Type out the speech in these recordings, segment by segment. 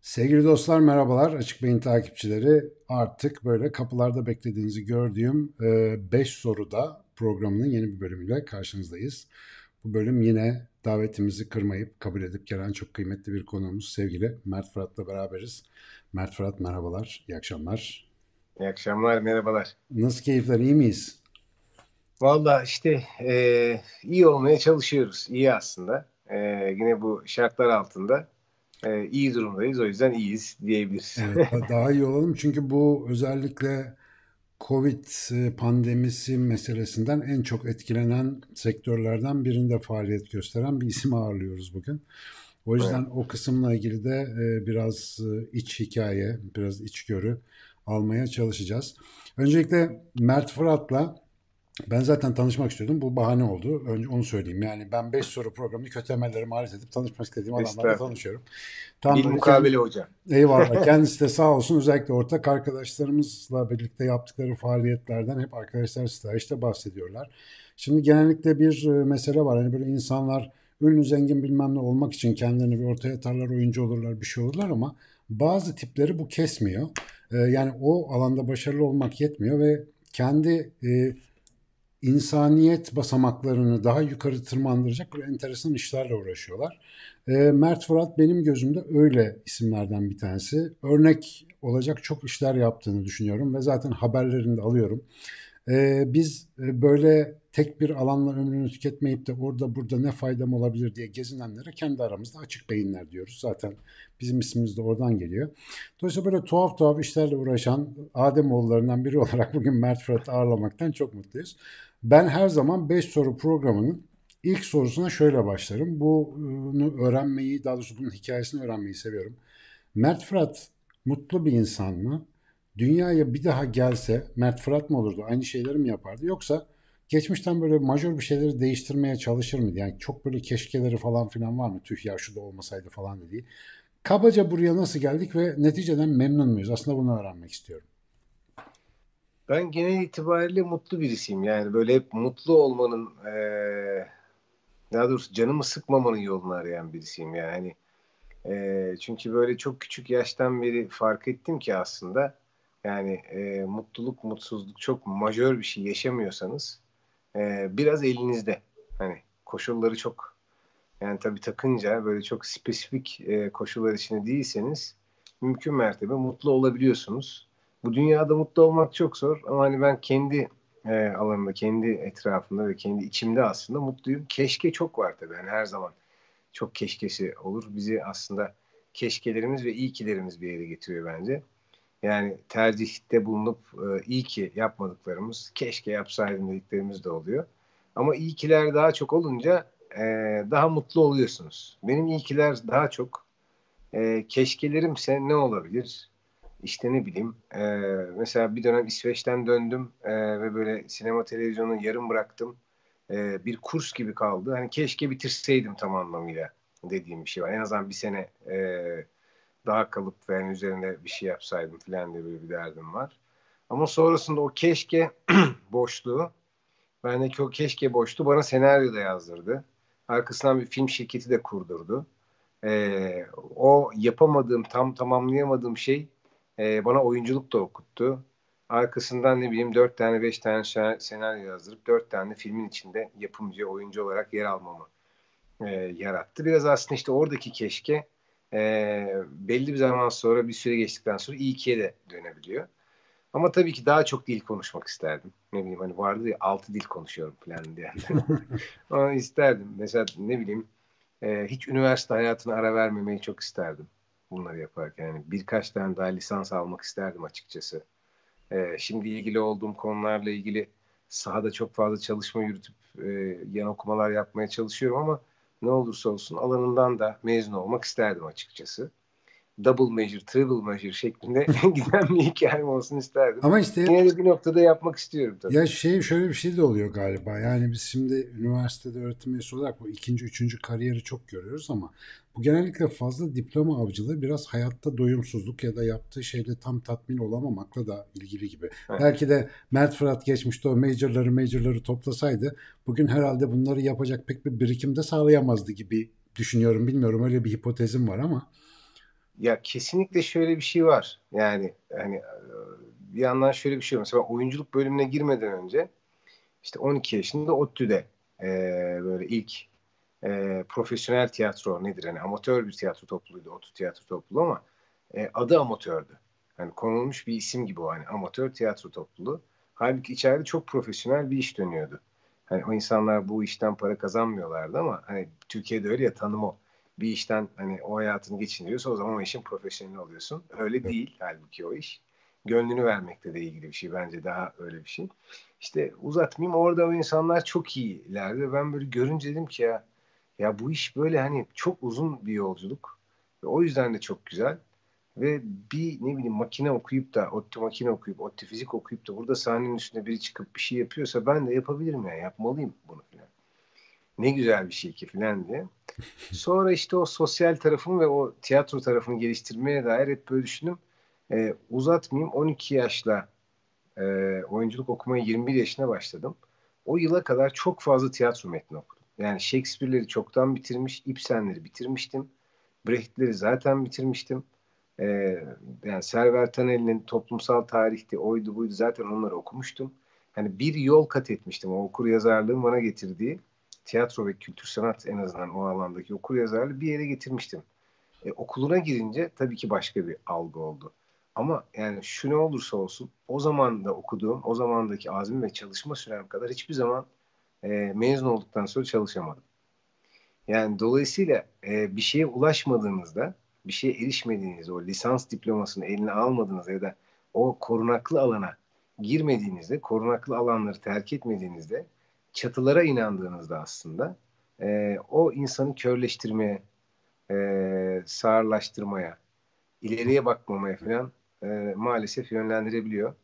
Sevgili dostlar merhabalar. Açık Beyin takipçileri artık böyle kapılarda beklediğinizi gördüğüm 5 soruda programının yeni bir bölümüyle karşınızdayız. Bu bölüm yine davetimizi kırmayıp kabul edip gelen çok kıymetli bir konuğumuz sevgili Mert Fırat'la beraberiz. Mert Fırat merhabalar, iyi akşamlar. İyi akşamlar, merhabalar. Nasıl keyifler, iyi miyiz? Valla işte e, iyi olmaya çalışıyoruz. İyi aslında. E, yine bu şartlar altında e, iyi durumdayız. O yüzden iyiyiz diyebiliriz. Evet, daha iyi olalım. Çünkü bu özellikle Covid e, pandemisi meselesinden en çok etkilenen sektörlerden birinde faaliyet gösteren bir isim ağırlıyoruz bugün. O yüzden evet. o kısımla ilgili de e, biraz e, iç hikaye, biraz içgörü almaya çalışacağız. Öncelikle Mert Fırat'la ben zaten tanışmak istiyordum. Bu bahane oldu. Önce onu söyleyeyim. Yani ben 5 soru programını kötü emellerimi alet edip tanışmak istediğim adamlarla tanışıyorum. Tam Bir mukabele hoca. Eyvallah. Kendisi de sağ olsun. Özellikle ortak arkadaşlarımızla birlikte yaptıkları faaliyetlerden hep arkadaşlar işte bahsediyorlar. Şimdi genellikle bir e, mesele var. Hani böyle insanlar ünlü zengin bilmem ne olmak için kendilerini bir ortaya atarlar, oyuncu olurlar, bir şey olurlar ama bazı tipleri bu kesmiyor. E, yani o alanda başarılı olmak yetmiyor ve kendi e, insaniyet basamaklarını daha yukarı tırmandıracak böyle enteresan işlerle uğraşıyorlar. E, Mert Fırat benim gözümde öyle isimlerden bir tanesi. Örnek olacak çok işler yaptığını düşünüyorum ve zaten haberlerini de alıyorum. E, biz böyle tek bir alanla ömrünü tüketmeyip de orada burada ne faydam olabilir diye gezinenlere kendi aramızda açık beyinler diyoruz. Zaten bizim ismimiz de oradan geliyor. Dolayısıyla böyle tuhaf tuhaf işlerle uğraşan Ademoğullarından biri olarak bugün Mert Fırat'ı ağırlamaktan çok mutluyuz. Ben her zaman 5 soru programının ilk sorusuna şöyle başlarım. Bunu öğrenmeyi, daha doğrusu bunun hikayesini öğrenmeyi seviyorum. Mert Fırat mutlu bir insan mı? Dünyaya bir daha gelse Mert Fırat mı olurdu? Aynı şeyleri mi yapardı? Yoksa geçmişten böyle majör bir şeyleri değiştirmeye çalışır mıydı? Yani çok böyle keşkeleri falan filan var mı? Tüh ya şu da olmasaydı falan dediği. Kabaca buraya nasıl geldik ve neticeden memnun muyuz? Aslında bunu öğrenmek istiyorum. Ben genel itibariyle mutlu birisiyim. Yani böyle hep mutlu olmanın ee, daha doğrusu canımı sıkmamanın yolunu arayan birisiyim. Yani e, çünkü böyle çok küçük yaştan beri fark ettim ki aslında yani e, mutluluk, mutsuzluk çok majör bir şey yaşamıyorsanız e, biraz elinizde. Hani koşulları çok yani tabii takınca böyle çok spesifik e, koşullar içinde değilseniz mümkün mertebe mutlu olabiliyorsunuz. Bu dünyada mutlu olmak çok zor ama hani ben kendi e, alanımda, kendi etrafımda ve kendi içimde aslında mutluyum. Keşke çok var tabii yani her zaman çok keşkesi olur. Bizi aslında keşkelerimiz ve iyi kilerimiz bir yere getiriyor bence. Yani tercihte bulunup e, iyi ki yapmadıklarımız, keşke yapsaydım dediklerimiz de oluyor. Ama iyi kiler daha çok olunca e, daha mutlu oluyorsunuz. Benim iyi kiler daha çok. E, keşkelerimse ne olabilir? İşte ne bileyim e, mesela bir dönem İsveç'ten döndüm e, ve böyle sinema televizyonu yarım bıraktım. E, bir kurs gibi kaldı. Hani keşke bitirseydim tam anlamıyla dediğim bir şey var. En azından bir sene e, daha kalıp ve yani üzerinde bir şey yapsaydım falan diye böyle bir derdim var. Ama sonrasında o keşke boşluğu bendeki o keşke boşluğu bana senaryo da yazdırdı. Arkasından bir film şirketi de kurdurdu. Ee, o yapamadığım, tam tamamlayamadığım şey e, bana oyunculuk da okuttu. Arkasından ne bileyim dört tane beş tane senaryo yazdırıp dört tane filmin içinde yapımcı, oyuncu olarak yer almamı e, yarattı. Biraz aslında işte oradaki keşke e, belli bir zaman sonra bir süre geçtikten sonra iyi ikiye de dönebiliyor. Ama tabii ki daha çok dil konuşmak isterdim. Ne bileyim hani vardı ya altı dil konuşuyorum falan diye. Ama isterdim. Mesela ne bileyim e, hiç üniversite hayatına ara vermemeyi çok isterdim bunları yaparken. Yani birkaç tane daha lisans almak isterdim açıkçası. Ee, şimdi ilgili olduğum konularla ilgili sahada çok fazla çalışma yürütüp e, yan okumalar yapmaya çalışıyorum ama ne olursa olsun alanından da mezun olmak isterdim açıkçası double measure, triple measure şeklinde giden bir hikayem olsun isterdim. Ama işte yine de bir noktada yapmak istiyorum tabii. Ya şey şöyle bir şey de oluyor galiba. Yani biz şimdi üniversitede öğretim üyesi olarak bu ikinci, üçüncü kariyeri çok görüyoruz ama bu genellikle fazla diploma avcılığı biraz hayatta doyumsuzluk ya da yaptığı şeyle tam tatmin olamamakla da ilgili gibi. Evet. Belki de Mert Fırat geçmişte o majorları majorları toplasaydı bugün herhalde bunları yapacak pek bir birikim de sağlayamazdı gibi düşünüyorum. Bilmiyorum öyle bir hipotezim var ama. Ya kesinlikle şöyle bir şey var. Yani hani e, bir yandan şöyle bir şey var. Mesela oyunculuk bölümüne girmeden önce işte 12 yaşında ODTÜ'de e, böyle ilk e, profesyonel tiyatro nedir? Yani amatör bir tiyatro topluluğuydu ODTÜ tiyatro topluluğu ama e, adı amatördü. Yani konulmuş bir isim gibi o hani amatör tiyatro topluluğu. Halbuki içeride çok profesyonel bir iş dönüyordu. Hani o insanlar bu işten para kazanmıyorlardı ama hani Türkiye'de öyle ya tanım o. Bir işten hani o hayatını geçindiriyorsa o zaman o işin profesyoneli oluyorsun. Öyle değil halbuki o iş. Gönlünü vermekle de ilgili bir şey bence daha öyle bir şey. İşte uzatmayayım orada o insanlar çok iyilerdi. Ben böyle görünce dedim ki ya ya bu iş böyle hani çok uzun bir yolculuk. Ve o yüzden de çok güzel. Ve bir ne bileyim makine okuyup da ODTÜ makine okuyup ODTÜ fizik okuyup da burada sahnenin üstünde biri çıkıp bir şey yapıyorsa ben de yapabilirim yani yapmalıyım bunu filan. Ne güzel bir şey ki filan diye. Sonra işte o sosyal tarafımı ve o tiyatro tarafını geliştirmeye dair hep böyle düşündüm. Ee, uzatmayayım 12 yaşla e, oyunculuk okumaya 21 yaşına başladım. O yıla kadar çok fazla tiyatro metni okudum. Yani Shakespeare'leri çoktan bitirmiş, Ibsen'leri bitirmiştim. Brecht'leri zaten bitirmiştim. Ee, yani Server Tanel'in toplumsal tarihti, oydu buydu zaten onları okumuştum. Hani bir yol kat etmiştim o okur yazarlığın bana getirdiği tiyatro ve kültür sanat en azından o alandaki okur yazarlığı bir yere getirmiştim. E, okuluna girince tabii ki başka bir algı oldu. Ama yani şu ne olursa olsun o zaman da okuduğum, o zamandaki azmi ve çalışma sürem kadar hiçbir zaman e, mezun olduktan sonra çalışamadım. Yani dolayısıyla e, bir şeye ulaşmadığınızda bir şeye erişmediğinizde, o lisans diplomasını eline almadığınızda ya da o korunaklı alana girmediğinizde, korunaklı alanları terk etmediğinizde, çatılara inandığınızda aslında e, o insanı körleştirmeye, e, sağırlaştırmaya, ileriye bakmamaya falan e, maalesef yönlendirebiliyor.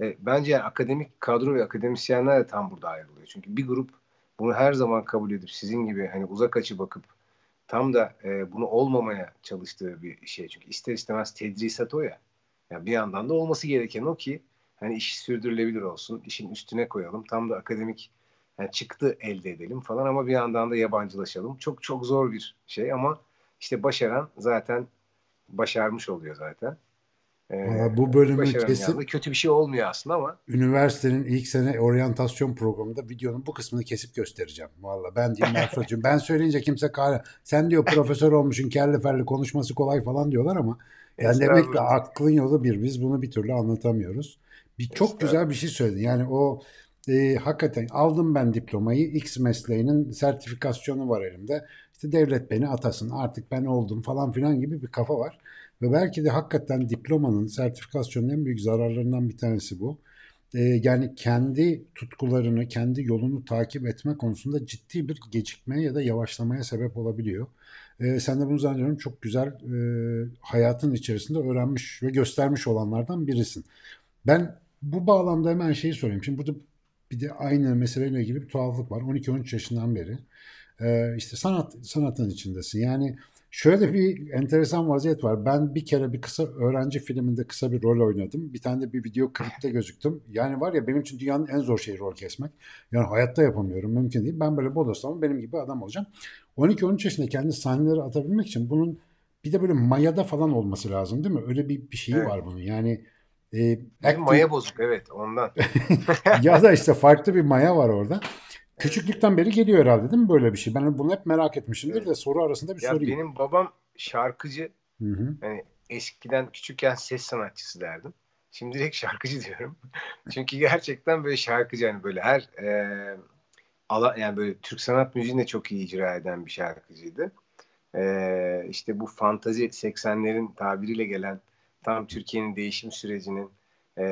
E, bence yani akademik kadro ve akademisyenler de tam burada ayrılıyor. Çünkü bir grup bunu her zaman kabul edip sizin gibi hani uzak açı bakıp tam da e, bunu olmamaya çalıştığı bir şey. Çünkü ister istemez tedrisat o ya. Yani bir yandan da olması gereken o ki hani iş sürdürülebilir olsun, işin üstüne koyalım. Tam da akademik yani çıktı elde edelim falan ama bir yandan da yabancılaşalım. Çok çok zor bir şey ama işte başaran zaten başarmış oluyor zaten. Ee, bu bölümü kesin kötü bir şey olmuyor aslında ama üniversitenin ilk sene oryantasyon programında videonun bu kısmını kesip göstereceğim. Valla ben diyeyim Mert'cığım. ben söyleyince kimse kare sen diyor profesör olmuşsun kelli ferli konuşması kolay falan diyorlar ama yani demek ki aklın yolu bir. Biz bunu bir türlü anlatamıyoruz. Bir çok güzel bir şey söyledin. Yani o e, hakikaten aldım ben diplomayı. X mesleğinin sertifikasyonu var elimde. İşte devlet beni atasın artık ben oldum falan filan gibi bir kafa var. Ve belki de hakikaten diplomanın, sertifikasyonun en büyük zararlarından bir tanesi bu. Ee, yani kendi tutkularını, kendi yolunu takip etme konusunda ciddi bir gecikmeye ya da yavaşlamaya sebep olabiliyor. Ee, sen de bunu zannediyorum çok güzel e, hayatın içerisinde öğrenmiş ve göstermiş olanlardan birisin. Ben bu bağlamda hemen şeyi sorayım. Şimdi burada bir de aynı meseleyle ilgili bir tuhaflık var. 12-13 yaşından beri e, işte sanat sanatın içindesin. Yani Şöyle bir enteresan vaziyet var. Ben bir kere bir kısa öğrenci filminde kısa bir rol oynadım. Bir tane de bir video klipte gözüktüm. Yani var ya benim için dünyanın en zor şeyi rol kesmek. Yani hayatta yapamıyorum. Mümkün değil. Ben böyle bodoslama benim gibi adam olacağım. 12-13 yaşında kendi sahneleri atabilmek için bunun bir de böyle mayada falan olması lazım değil mi? Öyle bir, bir şeyi evet. var bunun. Yani e, acting... maya bozuk evet ondan. ya da işte farklı bir maya var orada. Küçüklükten beri geliyor herhalde değil mi böyle bir şey? Ben bunu hep merak etmişimdir evet. de soru arasında bir ya sorayım. Benim babam şarkıcı. Hı hı. Hani eskiden küçükken ses sanatçısı derdim. Şimdi direkt şarkıcı diyorum. Çünkü gerçekten böyle şarkıcı yani böyle her e, ala, yani böyle Türk sanat müziğini de çok iyi icra eden bir şarkıcıydı. E, işte bu fantazi 80'lerin tabiriyle gelen tam Türkiye'nin değişim sürecinin e,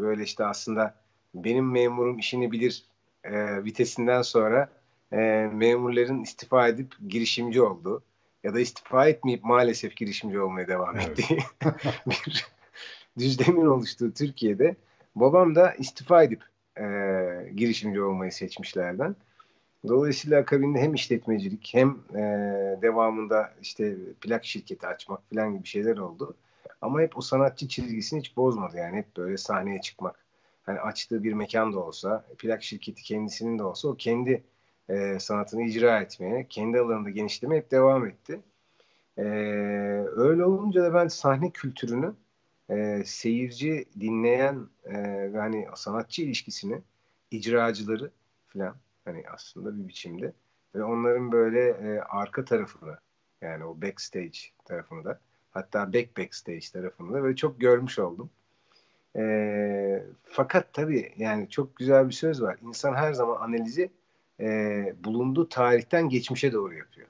böyle işte aslında benim memurum işini bilir e, vitesinden sonra e, memurların istifa edip girişimci oldu ya da istifa etmeyip maalesef girişimci olmaya devam evet. ettiği bir düzlemin oluştuğu Türkiye'de babam da istifa edip e, girişimci olmayı seçmişlerden. Dolayısıyla akabinde hem işletmecilik hem e, devamında işte plak şirketi açmak falan gibi şeyler oldu. Ama hep o sanatçı çizgisini hiç bozmadı yani. Hep böyle sahneye çıkmak. Hani açtığı bir mekan da olsa, plak şirketi kendisinin de olsa o kendi e, sanatını icra etmeye, kendi alanında genişlemeye hep devam etti. E, öyle olunca da ben sahne kültürünü e, seyirci, dinleyen e, ve hani sanatçı ilişkisini, icracıları falan hani aslında bir biçimde. Ve onların böyle e, arka tarafını yani o backstage tarafını da hatta back backstage tarafını da böyle çok görmüş oldum. E, fakat tabii yani çok güzel bir söz var. İnsan her zaman analizi e, bulunduğu tarihten geçmişe doğru yapıyor.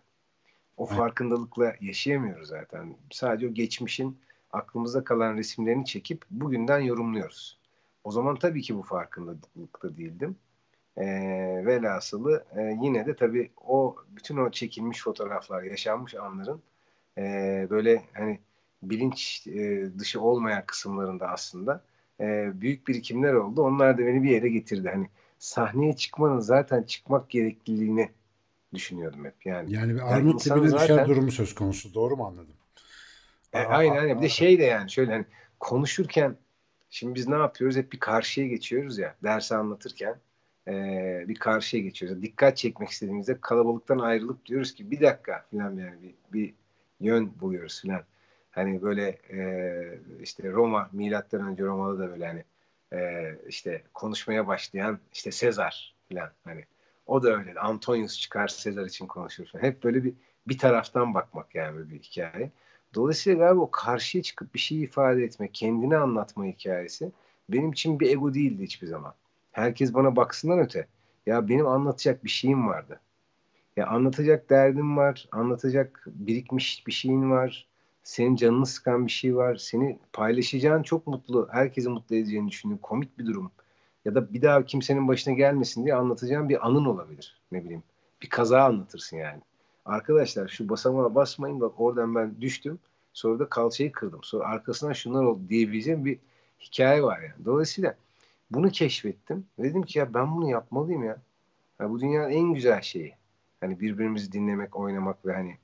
O farkındalıkla yaşayamıyoruz zaten. Sadece o geçmişin aklımızda kalan resimlerini çekip bugünden yorumluyoruz. O zaman tabii ki bu farkındalıkta değildim. E, velhasılı e, yine de tabii o bütün o çekilmiş fotoğraflar, yaşanmış anların e, böyle hani bilinç e, dışı olmayan kısımlarında aslında e, büyük birikimler oldu. Onlar da beni bir yere getirdi. Hani sahneye çıkmanın zaten çıkmak gerekliliğini düşünüyordum hep. Yani, yani bir armut yani dibine zaten, durumu söz konusu. Doğru mu anladım? E, aynen aynen. Bir de şey de yani şöyle hani konuşurken şimdi biz ne yapıyoruz? Hep bir karşıya geçiyoruz ya. Dersi anlatırken e, bir karşıya geçiyoruz. Dikkat çekmek istediğimizde kalabalıktan ayrılıp diyoruz ki bir dakika falan yani bir, bir yön buluyoruz falan. Hani böyle e, işte Roma milattan önce Roma'da da böyle hani e, işte konuşmaya başlayan işte Sezar falan hani o da öyle. Antonius çıkar Sezar için konuşur falan. Hep böyle bir bir taraftan bakmak yani bir hikaye. Dolayısıyla galiba o karşıya çıkıp bir şey ifade etme, kendini anlatma hikayesi benim için bir ego değildi hiçbir zaman. Herkes bana baksından öte. Ya benim anlatacak bir şeyim vardı. Ya anlatacak derdim var, anlatacak birikmiş bir şeyin var. Senin canını sıkan bir şey var. Seni paylaşacağın çok mutlu, herkesi mutlu edeceğini düşündüğün komik bir durum. Ya da bir daha kimsenin başına gelmesin diye anlatacağın bir anın olabilir. Ne bileyim. Bir kaza anlatırsın yani. Arkadaşlar şu basamağa basmayın bak oradan ben düştüm. Sonra da kalçayı kırdım. Sonra arkasından şunlar oldu diyebileceğim bir hikaye var yani. Dolayısıyla bunu keşfettim. Dedim ki ya ben bunu yapmalıyım ya. ya bu dünyanın en güzel şeyi. Hani birbirimizi dinlemek, oynamak ve hani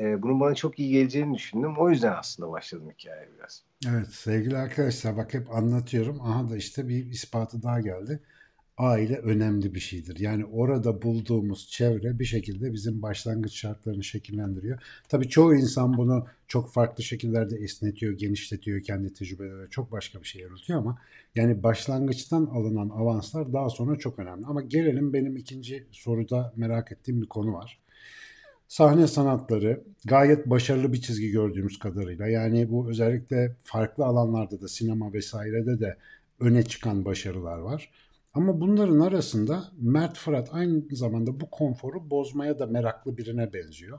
e, bunun bana çok iyi geleceğini düşündüm. O yüzden aslında başladım hikayeye biraz. Evet sevgili arkadaşlar bak hep anlatıyorum. Aha da işte bir ispatı daha geldi aile önemli bir şeydir. Yani orada bulduğumuz çevre bir şekilde bizim başlangıç şartlarını şekillendiriyor. Tabii çoğu insan bunu çok farklı şekillerde esnetiyor, genişletiyor, kendi tecrübeleri çok başka bir şey yaratıyor ama yani başlangıçtan alınan avanslar daha sonra çok önemli. Ama gelelim benim ikinci soruda merak ettiğim bir konu var. Sahne sanatları gayet başarılı bir çizgi gördüğümüz kadarıyla. Yani bu özellikle farklı alanlarda da sinema vesairede de öne çıkan başarılar var. Ama bunların arasında Mert Fırat aynı zamanda bu konforu bozmaya da meraklı birine benziyor.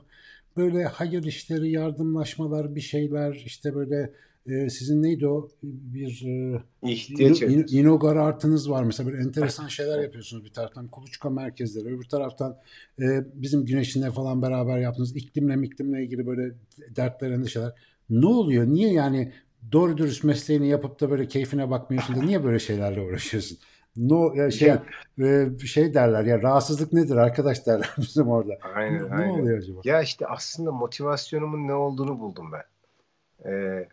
Böyle hayır işleri, yardımlaşmalar, bir şeyler işte böyle e, sizin neydi o? Bir e, ihtiyaç in, inogar artınız var. Mesela böyle enteresan şeyler yapıyorsunuz bir taraftan. Kuluçka merkezleri öbür taraftan e, bizim güneşinle falan beraber yaptığınız iklimle iklimle ilgili böyle dertler endişeler. Ne oluyor? Niye yani doğru dürüst mesleğini yapıp da böyle keyfine bakmıyorsun da niye böyle şeylerle uğraşıyorsun? No ya şey ya, e, şey derler ya rahatsızlık nedir arkadaş derler bizim orada. Aynen, ne, aynen. ne oluyor acaba? Ya işte aslında motivasyonumun ne olduğunu buldum ben. Ee,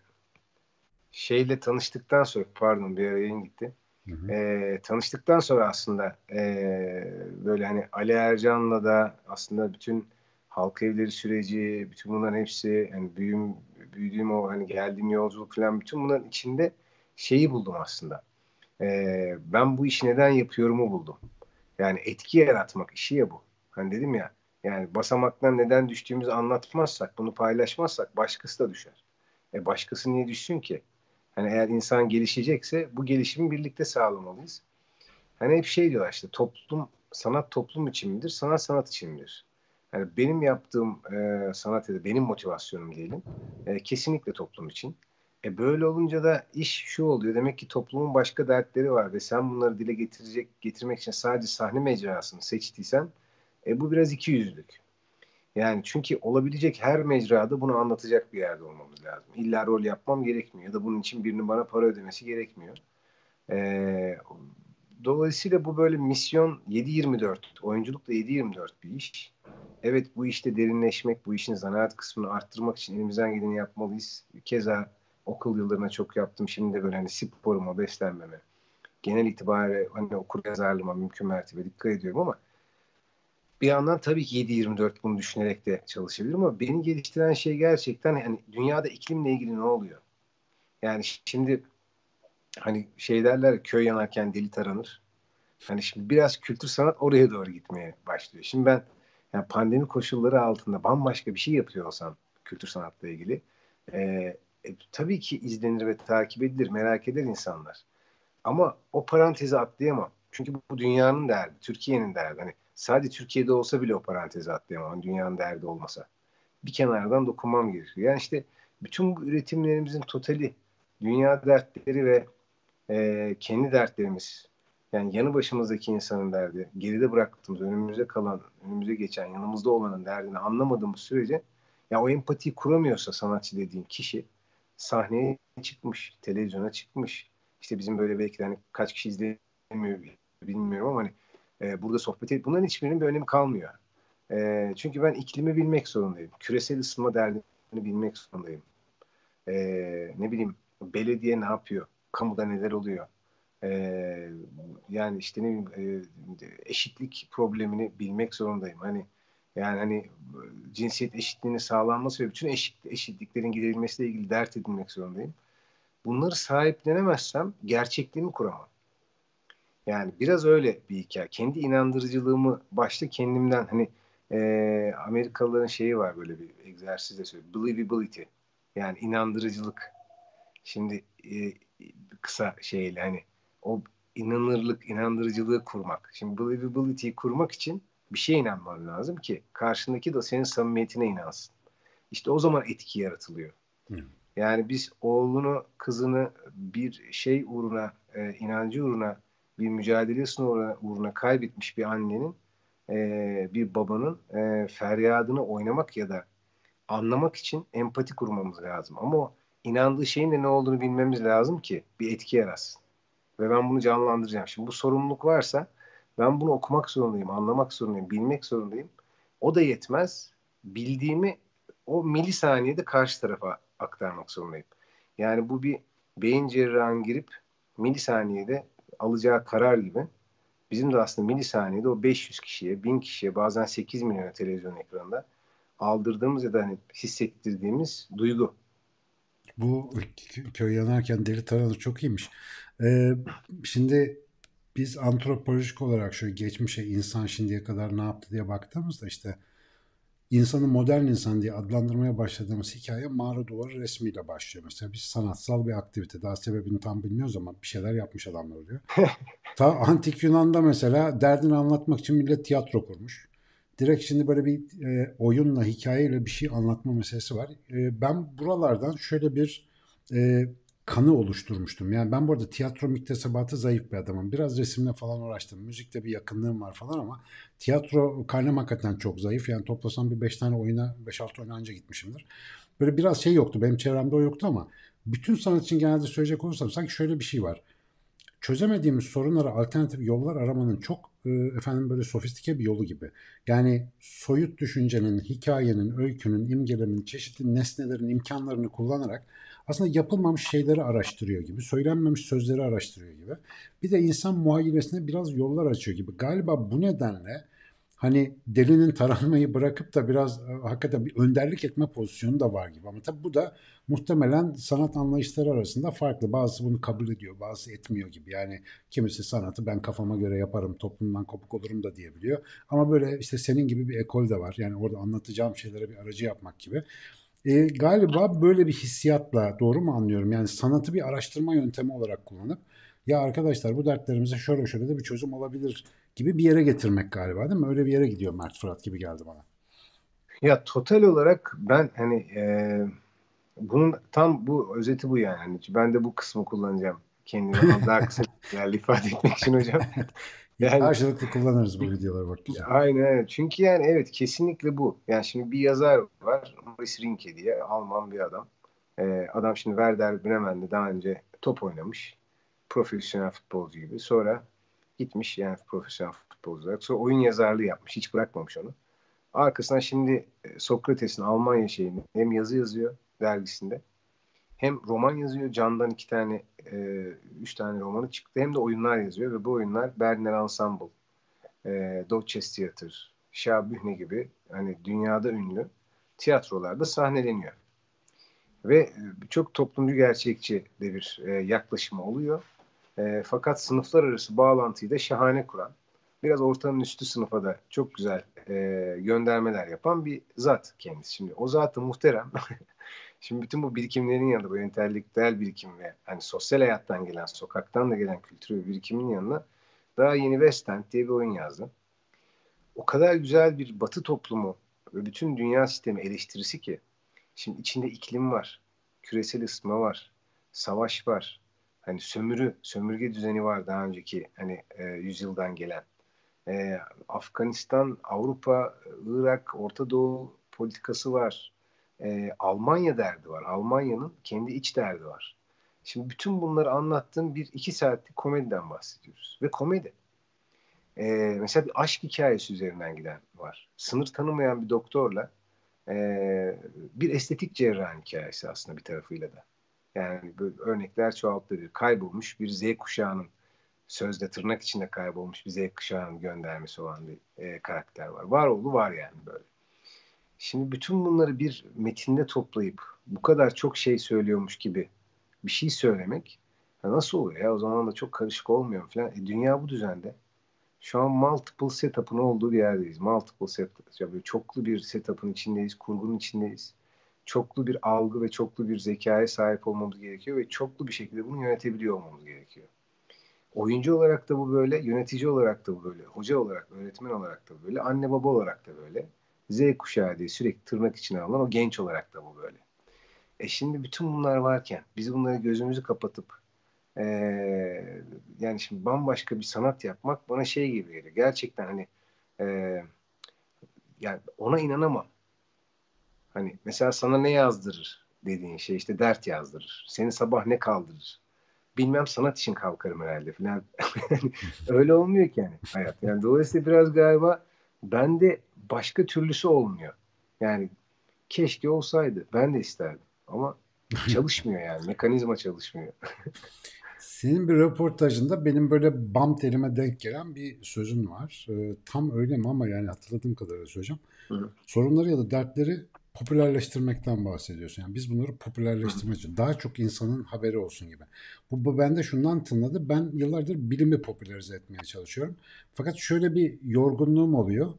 şeyle tanıştıktan sonra pardon bir yayın gitti. Hı hı. Ee, tanıştıktan sonra aslında e, böyle hani Ali Ercan'la da aslında bütün halk evleri süreci, bütün bunların hepsi yani büyüm, büyüdüğüm o hani geldiğim yolculuk falan bütün bunların içinde şeyi buldum aslında e, ben bu işi neden yapıyorumu buldum. Yani etki yaratmak işi ya bu. Hani dedim ya yani basamaktan neden düştüğümüzü anlatmazsak, bunu paylaşmazsak başkası da düşer. E başkası niye düşsün ki? Hani eğer insan gelişecekse bu gelişimi birlikte sağlamalıyız. Hani hep şey diyorlar işte toplum, sanat toplum için midir, sanat sanat için midir? Yani benim yaptığım e, sanat ya da benim motivasyonum diyelim e, kesinlikle toplum için. E böyle olunca da iş şu oluyor. Demek ki toplumun başka dertleri var ve sen bunları dile getirecek, getirmek için sadece sahne mecrasını seçtiysen e bu biraz iki yüzlük. Yani çünkü olabilecek her mecrada bunu anlatacak bir yerde olmamız lazım. İlla rol yapmam gerekmiyor ya da bunun için birinin bana para ödemesi gerekmiyor. Ee, dolayısıyla bu böyle misyon 7-24, oyunculuk da 7-24 bir iş. Evet bu işte derinleşmek, bu işin zanaat kısmını arttırmak için elimizden geleni yapmalıyız. Keza okul yıllarına çok yaptım. Şimdi de böyle hani sporuma, beslenmeme, genel itibariyle hani okur yazarlığıma mümkün mertebe dikkat ediyorum ama bir yandan tabii ki 7-24 bunu düşünerek de çalışabilir ama beni geliştiren şey gerçekten hani dünyada iklimle ilgili ne oluyor? Yani şimdi hani şey derler köy yanarken deli taranır. Hani şimdi biraz kültür sanat oraya doğru gitmeye başlıyor. Şimdi ben yani pandemi koşulları altında bambaşka bir şey yapıyor olsam kültür sanatla ilgili e, e, tabii ki izlenir ve takip edilir, merak eder insanlar. Ama o parantezi atlayamam. Çünkü bu, dünyanın derdi, Türkiye'nin derdi. Hani sadece Türkiye'de olsa bile o parantezi atlayamam. Hani dünyanın derdi olmasa. Bir kenardan dokunmam gerekiyor. Yani işte bütün bu üretimlerimizin totali dünya dertleri ve e, kendi dertlerimiz yani yanı başımızdaki insanın derdi, geride bıraktığımız, önümüze kalan, önümüze geçen, yanımızda olanın derdini anlamadığımız sürece ya o empatiyi kuramıyorsa sanatçı dediğin kişi sahneye çıkmış, televizyona çıkmış. İşte bizim böyle belki de hani kaç kişi izlemiyor bilmiyorum ama hani e, burada sohbet edip bunların hiçbirinin bir önemi kalmıyor. E, çünkü ben iklimi bilmek zorundayım. Küresel ısınma derdini bilmek zorundayım. E, ne bileyim belediye ne yapıyor? Kamuda neler oluyor? e, yani işte ne bileyim e, eşitlik problemini bilmek zorundayım. Hani yani hani cinsiyet eşitliğini sağlanması ve bütün eşit, eşitliklerin giderilmesiyle ilgili dert edinmek zorundayım. Bunları sahiplenemezsem gerçekliğimi kuramam. Yani biraz öyle bir hikaye. Kendi inandırıcılığımı başta kendimden hani e, Amerikalıların şeyi var böyle bir egzersizde söylüyor. Believability. Yani inandırıcılık. Şimdi e, kısa şeyle hani o inanırlık, inandırıcılığı kurmak. Şimdi believability'yi kurmak için bir şeye inanman lazım ki karşındaki de senin samimiyetine inansın. İşte o zaman etki yaratılıyor. Hı. Yani biz oğlunu, kızını bir şey uğruna, e, inancı uğruna, bir mücadelesi uğruna, uğruna kaybetmiş bir annenin, e, bir babanın e, feryadını oynamak ya da anlamak için empati kurmamız lazım. Ama o inandığı şeyin de ne olduğunu bilmemiz lazım ki bir etki yaratsın. Ve ben bunu canlandıracağım. Şimdi bu sorumluluk varsa ben bunu okumak zorundayım, anlamak zorundayım, bilmek zorundayım. O da yetmez. Bildiğimi o milisaniyede karşı tarafa aktarmak zorundayım. Yani bu bir beyin cerrahın girip milisaniyede alacağı karar gibi bizim de aslında milisaniyede o 500 kişiye, 1000 kişiye bazen 8 milyon televizyon ekranında aldırdığımız ya da hani hissettirdiğimiz duygu. Bu köy yanarken deli taranı çok iyiymiş. Ee, şimdi biz antropolojik olarak şöyle geçmişe insan şimdiye kadar ne yaptı diye baktığımızda işte insanı modern insan diye adlandırmaya başladığımız hikaye mağara duvarı resmiyle başlıyor. Mesela bir sanatsal bir aktivite. Daha sebebini tam bilmiyoruz ama bir şeyler yapmış adamlar oluyor. Ta antik Yunan'da mesela derdini anlatmak için millet tiyatro kurmuş. Direkt şimdi böyle bir e, oyunla, hikayeyle bir şey anlatma meselesi var. E, ben buralardan şöyle bir e, kanı oluşturmuştum. Yani ben bu arada tiyatro müktesebatı zayıf bir adamım. Biraz resimle falan uğraştım. Müzikte bir yakınlığım var falan ama tiyatro karnem hakikaten çok zayıf. Yani toplasam bir 5 tane oyuna, 5-6 oyuna önce gitmişimdir. Böyle biraz şey yoktu. Benim çevremde o yoktu ama bütün sanat için genelde söyleyecek olursam sanki şöyle bir şey var. Çözemediğimiz sorunlara alternatif yollar aramanın çok e, efendim böyle sofistike bir yolu gibi. Yani soyut düşüncenin, hikayenin, öykünün, imgelemin, çeşitli nesnelerin imkanlarını kullanarak aslında yapılmamış şeyleri araştırıyor gibi, söylenmemiş sözleri araştırıyor gibi. Bir de insan muhayyilesine biraz yollar açıyor gibi. Galiba bu nedenle hani delinin taranmayı bırakıp da biraz e, hakikaten bir önderlik etme pozisyonu da var gibi. Ama tabii bu da muhtemelen sanat anlayışları arasında farklı. Bazısı bunu kabul ediyor, bazısı etmiyor gibi. Yani kimisi sanatı ben kafama göre yaparım, toplumdan kopuk olurum da diyebiliyor. Ama böyle işte senin gibi bir ekol de var. Yani orada anlatacağım şeylere bir aracı yapmak gibi. E, galiba böyle bir hissiyatla doğru mu anlıyorum? Yani sanatı bir araştırma yöntemi olarak kullanıp ya arkadaşlar bu dertlerimize şöyle şöyle de bir çözüm olabilir gibi bir yere getirmek galiba değil mi? Öyle bir yere gidiyor Mert Fırat gibi geldi bana. Ya total olarak ben hani e, bunun tam bu özeti bu yani. Hani ben de bu kısmı kullanacağım kendimi daha kısa ifade etmek için hocam. Yani, Karşılıklı kullanırız bu videoları bak güzel. Aynen Çünkü yani evet kesinlikle bu. Yani şimdi bir yazar var. Maurice Rinke diye Alman bir adam. Ee, adam şimdi Werder Bremen'de daha önce top oynamış. Profesyonel futbolcu gibi. Sonra gitmiş yani profesyonel futbolcu olarak. Sonra oyun yazarlığı yapmış. Hiç bırakmamış onu. Arkasından şimdi e, Sokrates'in Almanya şeyini hem yazı yazıyor dergisinde hem roman yazıyor. Can'dan iki tane, e, üç tane romanı çıktı. Hem de oyunlar yazıyor ve bu oyunlar Berliner Ensemble, e, Deutsches Theater, Şabühne gibi hani dünyada ünlü tiyatrolarda sahneleniyor. Ve e, çok toplumcu gerçekçi de bir e, yaklaşımı oluyor. E, fakat sınıflar arası bağlantıyı da şahane kuran, biraz ortanın üstü sınıfa da çok güzel e, göndermeler yapan bir zat kendisi. Şimdi o zatı muhterem. Şimdi bütün bu birikimlerin yanında bu entelektüel birikim ve hani sosyal hayattan gelen, sokaktan da gelen kültür ve birikimin yanına daha yeni West End diye bir oyun yazdım. O kadar güzel bir batı toplumu ve bütün dünya sistemi eleştirisi ki şimdi içinde iklim var, küresel ısınma var, savaş var, hani sömürü, sömürge düzeni var daha önceki hani e, yüzyıldan gelen. E, Afganistan, Avrupa, Irak, Orta Doğu politikası var. E, Almanya derdi var. Almanya'nın kendi iç derdi var. Şimdi bütün bunları anlattığım bir iki saatlik komediden bahsediyoruz. Ve komedi. E, mesela bir aşk hikayesi üzerinden giden var. Sınır tanımayan bir doktorla e, bir estetik cerrahın hikayesi aslında bir tarafıyla da. Yani böyle örnekler çoğaltılır. Kaybolmuş bir Z kuşağının sözde tırnak içinde kaybolmuş bir Z kuşağının göndermesi olan bir e, karakter var. Var oldu var yani böyle. Şimdi bütün bunları bir metinde toplayıp bu kadar çok şey söylüyormuş gibi bir şey söylemek nasıl oluyor ya? O zaman da çok karışık olmuyor falan. E, dünya bu düzende. Şu an multiple setup'ın olduğu bir yerdeyiz. Multiple setup. Ya böyle çoklu bir setup'ın içindeyiz, kurgunun içindeyiz. Çoklu bir algı ve çoklu bir zekaya sahip olmamız gerekiyor ve çoklu bir şekilde bunu yönetebiliyor olmamız gerekiyor. Oyuncu olarak da bu böyle, yönetici olarak da bu böyle, hoca olarak, öğretmen olarak da böyle, anne baba olarak da böyle. Z kuşağı diye sürekli tırnak içine alınan o genç olarak da bu böyle. E şimdi bütün bunlar varken biz bunları gözümüzü kapatıp ee, yani şimdi bambaşka bir sanat yapmak bana şey gibi geliyor. Gerçekten hani e, yani ona inanamam. Hani mesela sana ne yazdırır dediğin şey işte dert yazdırır. Seni sabah ne kaldırır? Bilmem sanat için kalkarım herhalde falan. Öyle olmuyor ki yani hayat. Yani dolayısıyla biraz galiba bende başka türlüsü olmuyor. Yani keşke olsaydı. Ben de isterdim. Ama çalışmıyor yani. Mekanizma çalışmıyor. Senin bir röportajında benim böyle bam telime denk gelen bir sözün var. Ee, tam öyle mi ama yani hatırladığım kadarıyla söyleyeceğim. Hı. Sorunları ya da dertleri popülerleştirmekten bahsediyorsun. Yani biz bunları popülerleştirmek için daha çok insanın haberi olsun gibi. Bu, bu bende şundan tınladı. Ben yıllardır bilimi popülerize etmeye çalışıyorum. Fakat şöyle bir yorgunluğum oluyor.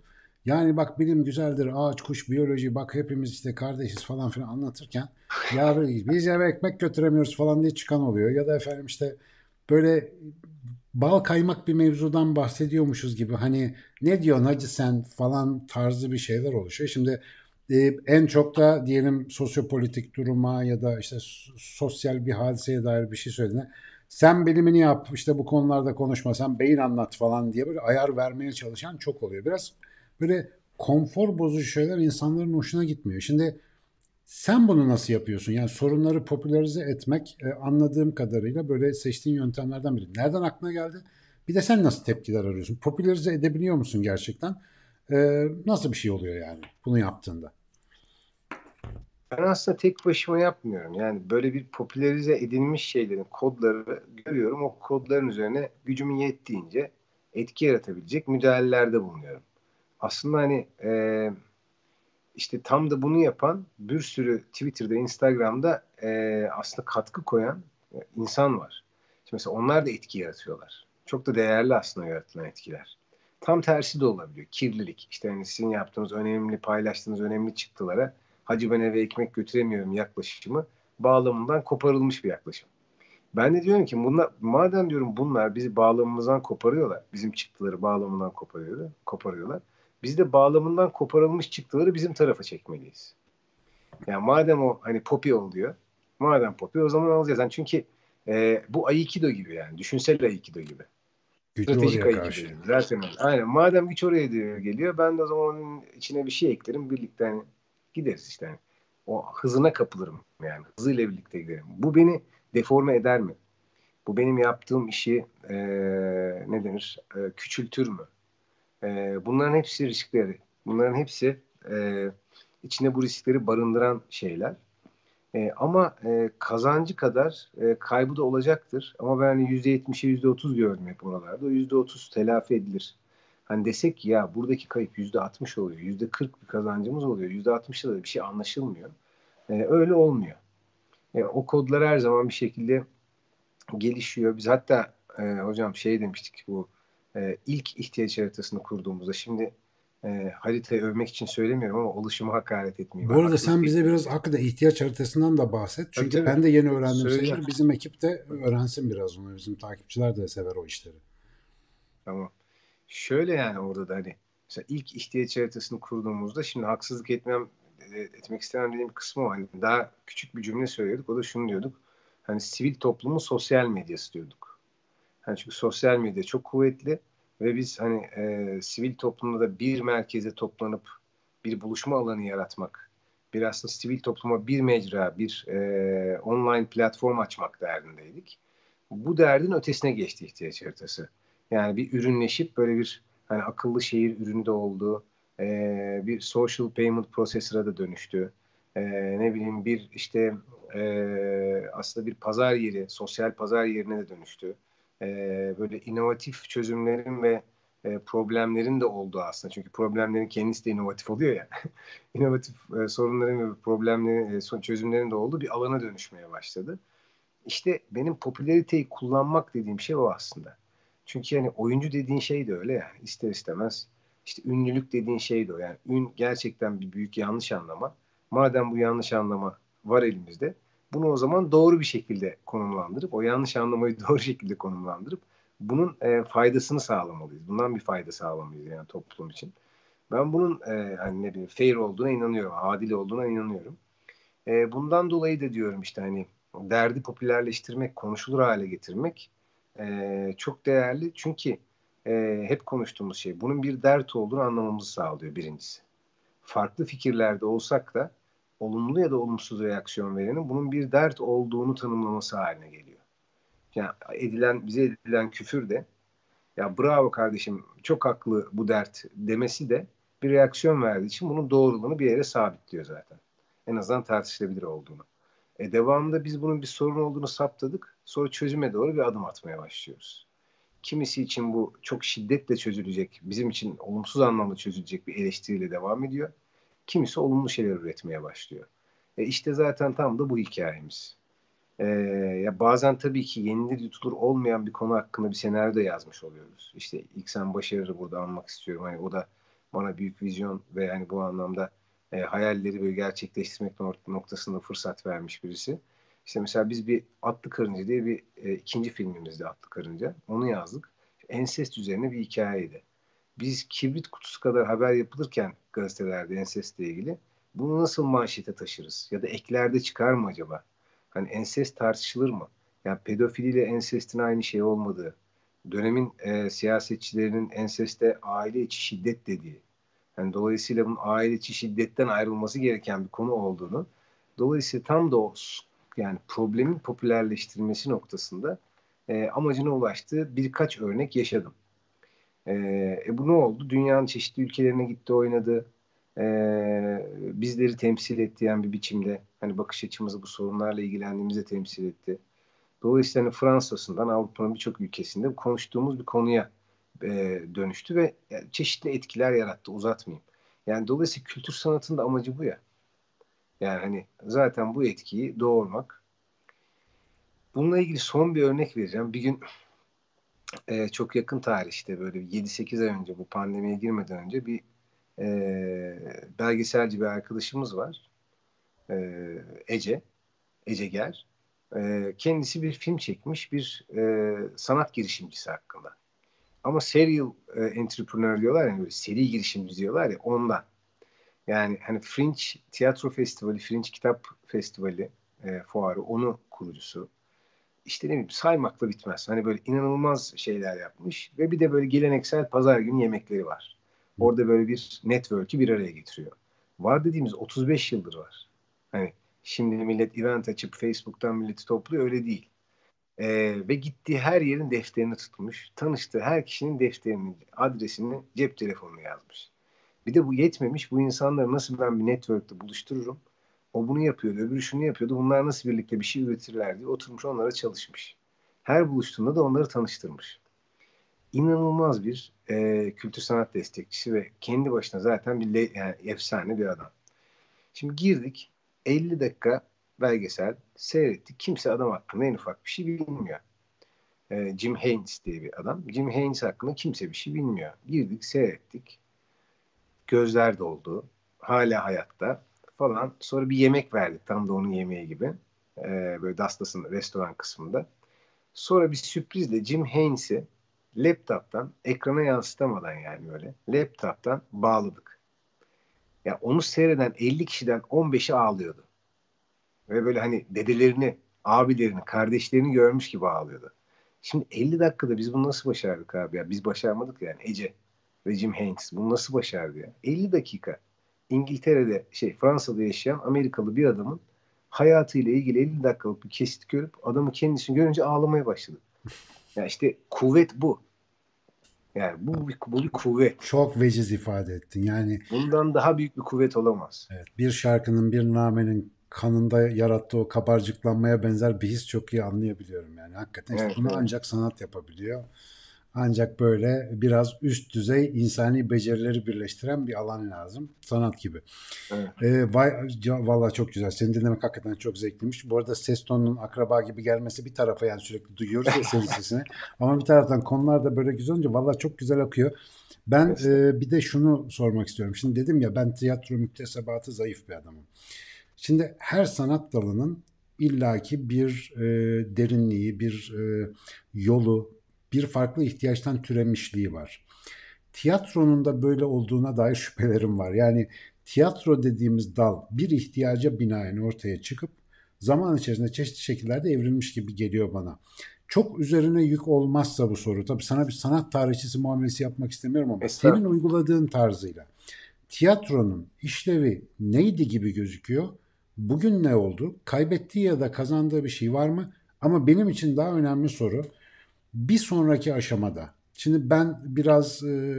Yani bak bilim güzeldir, ağaç, kuş, biyoloji, bak hepimiz işte kardeşiz falan filan anlatırken ya biz eve ekmek götüremiyoruz falan diye çıkan oluyor. Ya da efendim işte böyle bal kaymak bir mevzudan bahsediyormuşuz gibi hani ne diyorsun hacı sen falan tarzı bir şeyler oluşuyor. Şimdi en çok da diyelim sosyopolitik duruma ya da işte sosyal bir hadiseye dair bir şey söylediğinde sen bilimini yap işte bu konularda konuşma sen beyin anlat falan diye böyle ayar vermeye çalışan çok oluyor. Biraz böyle konfor bozucu şeyler insanların hoşuna gitmiyor. Şimdi sen bunu nasıl yapıyorsun? Yani sorunları popülerize etmek e, anladığım kadarıyla böyle seçtiğin yöntemlerden biri. Nereden aklına geldi? Bir de sen nasıl tepkiler arıyorsun? Popülerize edebiliyor musun gerçekten? E, nasıl bir şey oluyor yani bunu yaptığında? Ben aslında tek başıma yapmıyorum. Yani böyle bir popülerize edilmiş şeylerin kodları görüyorum. O kodların üzerine gücümün yettiğince etki yaratabilecek müdahalelerde bulunuyorum. Aslında hani e, işte tam da bunu yapan bir sürü Twitter'da, Instagram'da e, aslında katkı koyan e, insan var. Şimdi mesela onlar da etki yaratıyorlar. Çok da değerli aslında yaratılan etkiler. Tam tersi de olabiliyor. Kirlilik. İşte hani sizin yaptığınız önemli, paylaştığınız önemli çıktılara hacı ben eve ekmek götüremiyorum yaklaşımı bağlamından koparılmış bir yaklaşım. Ben de diyorum ki bunlar madem diyorum bunlar bizi bağlamımızdan koparıyorlar. Bizim çıktıları bağlamından koparıyorlar. koparıyorlar. Biz de bağlamından koparılmış çıktıları bizim tarafa çekmeliyiz. Yani madem o hani popi oluyor. Madem popi o zaman alacağız. Yani çünkü e, bu Aikido gibi yani. Düşünsel Aikido gibi. Gücü Stratejik Aikido karşı. gibi. Zaten. Aynen. Madem güç oraya geliyor ben de o zaman onun içine bir şey eklerim. Birlikte hani gideriz işte. Yani. O hızına kapılırım yani. Hızıyla birlikte giderim. Bu beni deforme eder mi? Bu benim yaptığım işi e, ne denir? E, küçültür mü? E, bunların hepsi riskleri. Bunların hepsi e, içinde bu riskleri barındıran şeyler. E, ama e, kazancı kadar e, kaybı da olacaktır. Ama ben hani %70'e %30 gördüm hep oralarda. O %30 telafi edilir. Hani desek ki ya buradaki kayıp yüzde 60 oluyor, yüzde 40 bir kazancımız oluyor, yüzde 60'da da bir şey anlaşılmıyor. E, öyle olmuyor. E, o kodlar her zaman bir şekilde gelişiyor. Biz hatta e, hocam şey demiştik bu e, ilk ihtiyaç haritasını kurduğumuzda şimdi e, haritayı övmek için söylemiyorum ama oluşumu hakaret etmeyeyim. Bu arada sen bize biraz hakikaten ihtiyaç haritasından da bahset. Çünkü tabii, tabii. ben de yeni öğrendim sayılır. Bizim ekip de öğrensin biraz onu. Bizim takipçiler de sever o işleri. Tamam. Şöyle yani orada da hani mesela ilk ihtiyaç haritasını kurduğumuzda şimdi haksızlık etmem e, etmek istemem dediğim kısmı var. Hani daha küçük bir cümle söylüyorduk. O da şunu diyorduk. Hani sivil toplumun sosyal medyası diyorduk. Hani çünkü sosyal medya çok kuvvetli ve biz hani e, sivil toplumda da bir merkeze toplanıp bir buluşma alanı yaratmak, bir aslında sivil topluma bir mecra, bir e, online platform açmak derdindeydik. Bu derdin ötesine geçti ihtiyaç haritası. Yani bir ürünleşip böyle bir hani akıllı şehir ürünü de oldu. E, bir social payment processor'a da dönüştü. E, ne bileyim bir işte e, aslında bir pazar yeri, sosyal pazar yerine de dönüştü. E, böyle inovatif çözümlerin ve e, problemlerin de olduğu aslında. Çünkü problemlerin kendisi de inovatif oluyor ya. inovatif e, sorunların ve problemlerin, e, çözümlerin de olduğu bir alana dönüşmeye başladı. İşte benim popülariteyi kullanmak dediğim şey o aslında. Çünkü yani oyuncu dediğin şey de öyle yani ister istemez. İşte ünlülük dediğin şey de o yani. Ün gerçekten bir büyük yanlış anlama. Madem bu yanlış anlama var elimizde bunu o zaman doğru bir şekilde konumlandırıp o yanlış anlamayı doğru şekilde konumlandırıp bunun e, faydasını sağlamalıyız. Bundan bir fayda sağlamalıyız yani toplum için. Ben bunun e, hani ne bileyim fair olduğuna inanıyorum, adil olduğuna inanıyorum. E, bundan dolayı da diyorum işte hani derdi popülerleştirmek, konuşulur hale getirmek e, çok değerli. Çünkü e, hep konuştuğumuz şey bunun bir dert olduğunu anlamamızı sağlıyor birincisi. Farklı fikirlerde olsak da olumlu ya da olumsuz reaksiyon verenin bunun bir dert olduğunu tanımlaması haline geliyor. Yani edilen bize edilen küfür de ya bravo kardeşim çok haklı bu dert demesi de bir reaksiyon verdiği için bunun doğruluğunu bir yere sabitliyor zaten. En azından tartışılabilir olduğunu. E devamında biz bunun bir sorun olduğunu saptadık. Sonra çözüme doğru bir adım atmaya başlıyoruz. Kimisi için bu çok şiddetle çözülecek, bizim için olumsuz anlamda çözülecek bir eleştiriyle devam ediyor. Kimisi olumlu şeyler üretmeye başlıyor. E işte zaten tam da bu hikayemiz. E, ya bazen tabii ki yenilir yutulur olmayan bir konu hakkında bir senaryo da yazmış oluyoruz. İşte ilk sen Başarır'ı burada anmak istiyorum. Hani o da bana büyük vizyon ve yani bu anlamda e, hayalleri böyle gerçekleştirmek noktasında fırsat vermiş birisi. İşte mesela biz bir Atlı Karınca diye bir e, ikinci filmimizde Atlı Karınca. Onu yazdık. Ensest üzerine bir hikayeydi. Biz kibrit kutusu kadar haber yapılırken gazetelerde ensestle ilgili bunu nasıl manşete taşırız? Ya da eklerde çıkar mı acaba? Hani ensest tartışılır mı? Yani pedofiliyle ensestin aynı şey olmadığı, dönemin e, siyasetçilerinin enseste aile içi şiddet dediği, yani dolayısıyla bunun aile içi şiddetten ayrılması gereken bir konu olduğunu, dolayısıyla tam da o yani problemin popülerleştirilmesi noktasında e, amacına ulaştığı birkaç örnek yaşadım. E, e, bu ne oldu? Dünyanın çeşitli ülkelerine gitti oynadı. E, bizleri temsil etti yani bir biçimde. Hani bakış açımızı bu sorunlarla ilgilendiğimizde temsil etti. Dolayısıyla hani Fransa'sından Avrupa'nın birçok ülkesinde konuştuğumuz bir konuya e, dönüştü ve yani çeşitli etkiler yarattı. Uzatmayayım. Yani dolayısıyla kültür sanatın da amacı bu ya. Yani hani zaten bu etkiyi doğurmak. Bununla ilgili son bir örnek vereceğim. Bir gün e, çok yakın tarihte böyle 7-8 ay önce bu pandemiye girmeden önce bir e, belgeselci bir arkadaşımız var. E, Ece. Ece Ger. E, kendisi bir film çekmiş bir e, sanat girişimcisi hakkında. Ama serial e, entrepreneur diyorlar ya böyle seri girişimci diyorlar ya ondan. Yani hani Fringe Tiyatro Festivali, Fringe Kitap Festivali e, fuarı onu kurucusu işte ne bileyim saymakla bitmez. Hani böyle inanılmaz şeyler yapmış ve bir de böyle geleneksel pazar günü yemekleri var. Orada böyle bir network'ü bir araya getiriyor. Var dediğimiz 35 yıldır var. Hani şimdi millet event açıp Facebook'tan milleti topluyor öyle değil. Ee, ve gittiği her yerin defterini tutmuş. Tanıştığı her kişinin defterini, adresini cep telefonuna yazmış. Bir de bu yetmemiş. Bu insanları nasıl ben bir network'te buluştururum? O bunu yapıyordu, öbürü şunu yapıyordu. Bunlar nasıl birlikte bir şey üretirler diye oturmuş onlara çalışmış. Her buluştuğunda da onları tanıştırmış. inanılmaz bir e, kültür sanat destekçisi ve kendi başına zaten bir yani efsane bir adam. Şimdi girdik 50 dakika belgesel seyrettik. Kimse adam hakkında en ufak bir şey bilmiyor. E, Jim Haynes diye bir adam. Jim Haynes hakkında kimse bir şey bilmiyor. Girdik seyrettik. Gözler doldu. Hala hayatta falan. Sonra bir yemek verdik. Tam da onun yemeği gibi. E, böyle Dastas'ın restoran kısmında. Sonra bir sürprizle Jim Haynes'i laptop'tan ekrana yansıtamadan yani böyle laptop'tan bağladık. Ya onu seyreden 50 kişiden 15'i ağlıyordu. Ve böyle hani dedelerini, abilerini, kardeşlerini görmüş gibi ağlıyordu. Şimdi 50 dakikada biz bunu nasıl başardık abi ya? Biz başarmadık yani Ece ve Jim Haynes bunu nasıl başardı ya? 50 dakika İngiltere'de şey Fransa'da yaşayan Amerikalı bir adamın hayatıyla ilgili 50 dakikalık bir kesit görüp adamı kendisini görünce ağlamaya başladı. Ya işte kuvvet bu. Yani bu bir, bu bir kuvvet. Çok veciz ifade ettin. Yani bundan daha büyük bir kuvvet olamaz. Evet, bir şarkının, bir namenin kanında yarattığı o kabarcıklanmaya benzer bir his çok iyi anlayabiliyorum yani. Hakikaten işte evet, bunu evet. ancak sanat yapabiliyor. Ancak böyle biraz üst düzey insani becerileri birleştiren bir alan lazım. Sanat gibi. Evet. Ee, vay, Valla çok güzel. Seni dinlemek hakikaten çok zevkliymiş. Bu arada ses tonunun akraba gibi gelmesi bir tarafa yani sürekli duyuyoruz ya senin sesini. Ama bir taraftan konular da böyle güzel olunca valla çok güzel akıyor. Ben e, bir de şunu sormak istiyorum. Şimdi dedim ya ben tiyatro müktesebatı zayıf bir adamım. Şimdi her sanat dalının illaki bir e, derinliği, bir e, yolu, bir farklı ihtiyaçtan türemişliği var. Tiyatronun da böyle olduğuna dair şüphelerim var. Yani tiyatro dediğimiz dal bir ihtiyaca binaen ortaya çıkıp zaman içerisinde çeşitli şekillerde evrilmiş gibi geliyor bana. Çok üzerine yük olmazsa bu soru. Tabii sana bir sanat tarihçisi muamelesi yapmak istemiyorum ama senin uyguladığın tarzıyla tiyatronun işlevi neydi gibi gözüküyor? Bugün ne oldu? Kaybettiği ya da kazandığı bir şey var mı? Ama benim için daha önemli soru bir sonraki aşamada. Şimdi ben biraz e,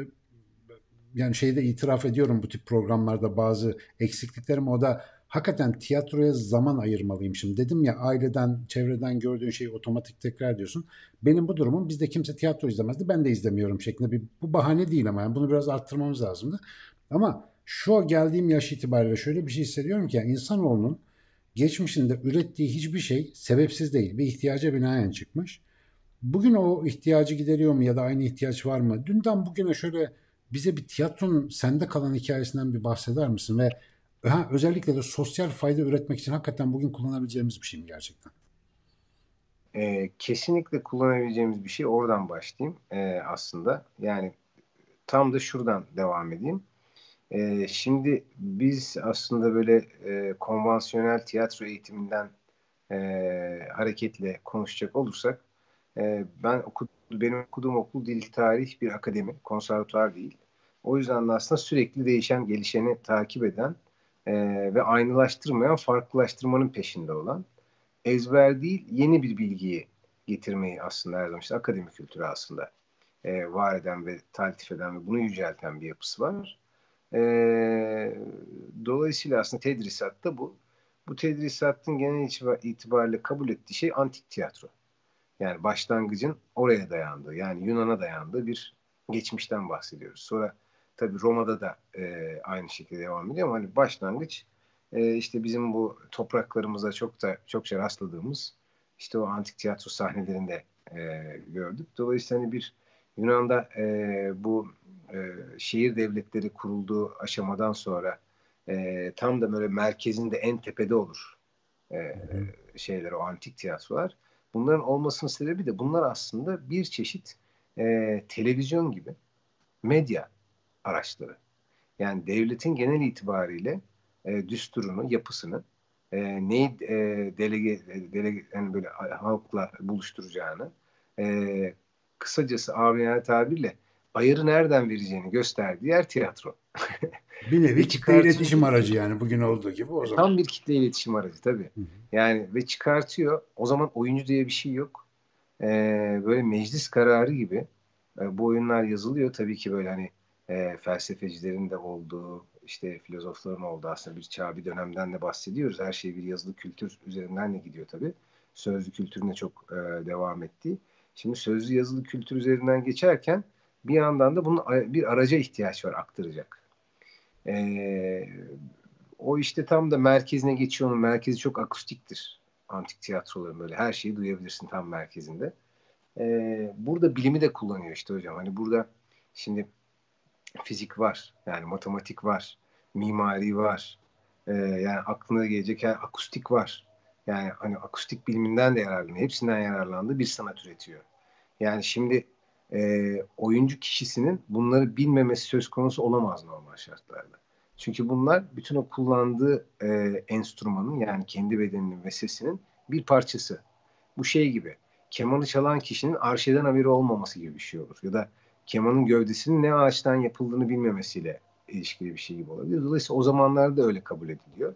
yani şeyde itiraf ediyorum bu tip programlarda bazı eksikliklerim o da hakikaten tiyatroya zaman ayırmalıyım şimdi. Dedim ya aileden, çevreden gördüğün şeyi otomatik tekrar diyorsun. Benim bu durumum bizde kimse tiyatro izlemezdi. Ben de izlemiyorum şeklinde bir bu bahane değil ama yani bunu biraz arttırmamız lazımdı. Ama şu geldiğim yaş itibariyle şöyle bir şey hissediyorum ki yani insanoğlunun geçmişinde ürettiği hiçbir şey sebepsiz değil. Bir ihtiyaca binaen çıkmış. Bugün o ihtiyacı gideriyor mu ya da aynı ihtiyaç var mı? Dünden bugüne şöyle bize bir tiyatronun sende kalan hikayesinden bir bahseder misin? Ve ha, özellikle de sosyal fayda üretmek için hakikaten bugün kullanabileceğimiz bir şey mi gerçekten? Ee, kesinlikle kullanabileceğimiz bir şey oradan başlayayım ee, aslında. Yani tam da şuradan devam edeyim. Ee, şimdi biz aslında böyle e, konvansiyonel tiyatro eğitiminden e, hareketle konuşacak olursak e, ben okudum, benim okuduğum okul dil tarih bir akademi, konservatuar değil. O yüzden de aslında sürekli değişen, gelişeni takip eden e, ve aynılaştırmayan, farklılaştırmanın peşinde olan ezber değil, yeni bir bilgiyi getirmeyi aslında her zaman işte akademik kültürü aslında e, var eden ve taltif eden ve bunu yücelten bir yapısı var. E, dolayısıyla aslında tedrisatta bu. Bu tedrisatın genel itibariyle kabul ettiği şey antik tiyatro. Yani başlangıcın oraya dayandığı yani Yunan'a dayandığı bir geçmişten bahsediyoruz. Sonra tabii Roma'da da e, aynı şekilde devam ediyor ama hani başlangıç e, işte bizim bu topraklarımıza çok da çokça rastladığımız işte o antik tiyatro sahnelerinde e, gördük. Dolayısıyla hani bir Yunan'da e, bu e, şehir devletleri kurulduğu aşamadan sonra e, tam da böyle merkezinde en tepede olur e, şeyler o antik tiyatrolar. Bunların olmasının sebebi de bunlar aslında bir çeşit e, televizyon gibi medya araçları. Yani devletin genel itibariyle e, düsturunu, yapısını e, neyi e, delege, e, delege yani böyle halkla buluşturacağını e, kısacası amiyane tabirle ayarı nereden vereceğini gösterdiği yer tiyatro. Bir nevi kitle iletişim aracı yani bugün olduğu gibi o zaman. Tam bir kitle iletişim aracı tabii. Hı hı. Yani ve çıkartıyor. O zaman oyuncu diye bir şey yok. Ee, böyle meclis kararı gibi e, bu oyunlar yazılıyor. Tabii ki böyle hani e, felsefecilerin de olduğu, işte filozofların olduğu aslında bir çağ bir dönemden de bahsediyoruz. Her şey bir yazılı kültür üzerinden de gidiyor tabii. Sözlü kültürüne çok e, devam ettiği. Şimdi sözlü yazılı kültür üzerinden geçerken bir yandan da bunun bir araca ihtiyaç var aktaracak. Ee, o işte tam da merkezine geçiyor. Onun merkezi çok akustiktir. Antik tiyatroların böyle her şeyi duyabilirsin tam merkezinde. Ee, burada bilimi de kullanıyor işte hocam. Hani burada şimdi fizik var, yani matematik var, mimari var, e, yani aklına gelecek yani akustik var. Yani hani akustik biliminden de yararlanıyor. Hepsinden yararlandığı bir sanat üretiyor. Yani şimdi e, oyuncu kişisinin bunları bilmemesi söz konusu olamaz normal şartlarda. Çünkü bunlar bütün o kullandığı e, enstrümanın yani kendi bedeninin ve sesinin bir parçası. Bu şey gibi kemanı çalan kişinin arşeden haberi olmaması gibi bir şey olur. Ya da kemanın gövdesinin ne ağaçtan yapıldığını bilmemesiyle ilişkili bir şey gibi olabilir. Dolayısıyla o zamanlarda öyle kabul ediliyor.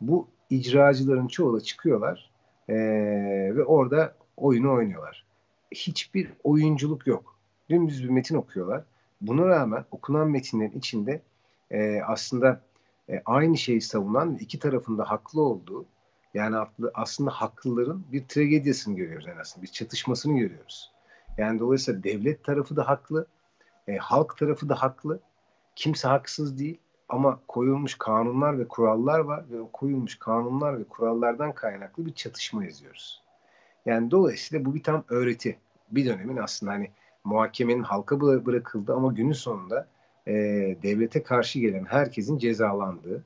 Bu icracıların çoğu da çıkıyorlar ee, ve orada oyunu oynuyorlar. Hiçbir oyunculuk yok. Dümdüz bir metin okuyorlar. Buna rağmen okunan metinlerin içinde e, aslında e, aynı şeyi savunan iki tarafında haklı olduğu yani aslında haklıların bir tragediyasını görüyoruz en aslında. Bir çatışmasını görüyoruz. Yani dolayısıyla devlet tarafı da haklı, e, halk tarafı da haklı. Kimse haksız değil ama koyulmuş kanunlar ve kurallar var ve o koyulmuş kanunlar ve kurallardan kaynaklı bir çatışma yazıyoruz. Yani dolayısıyla bu bir tam öğreti. Bir dönemin aslında hani muhakemenin halka bırakıldı ama günün sonunda e, devlete karşı gelen herkesin cezalandığı,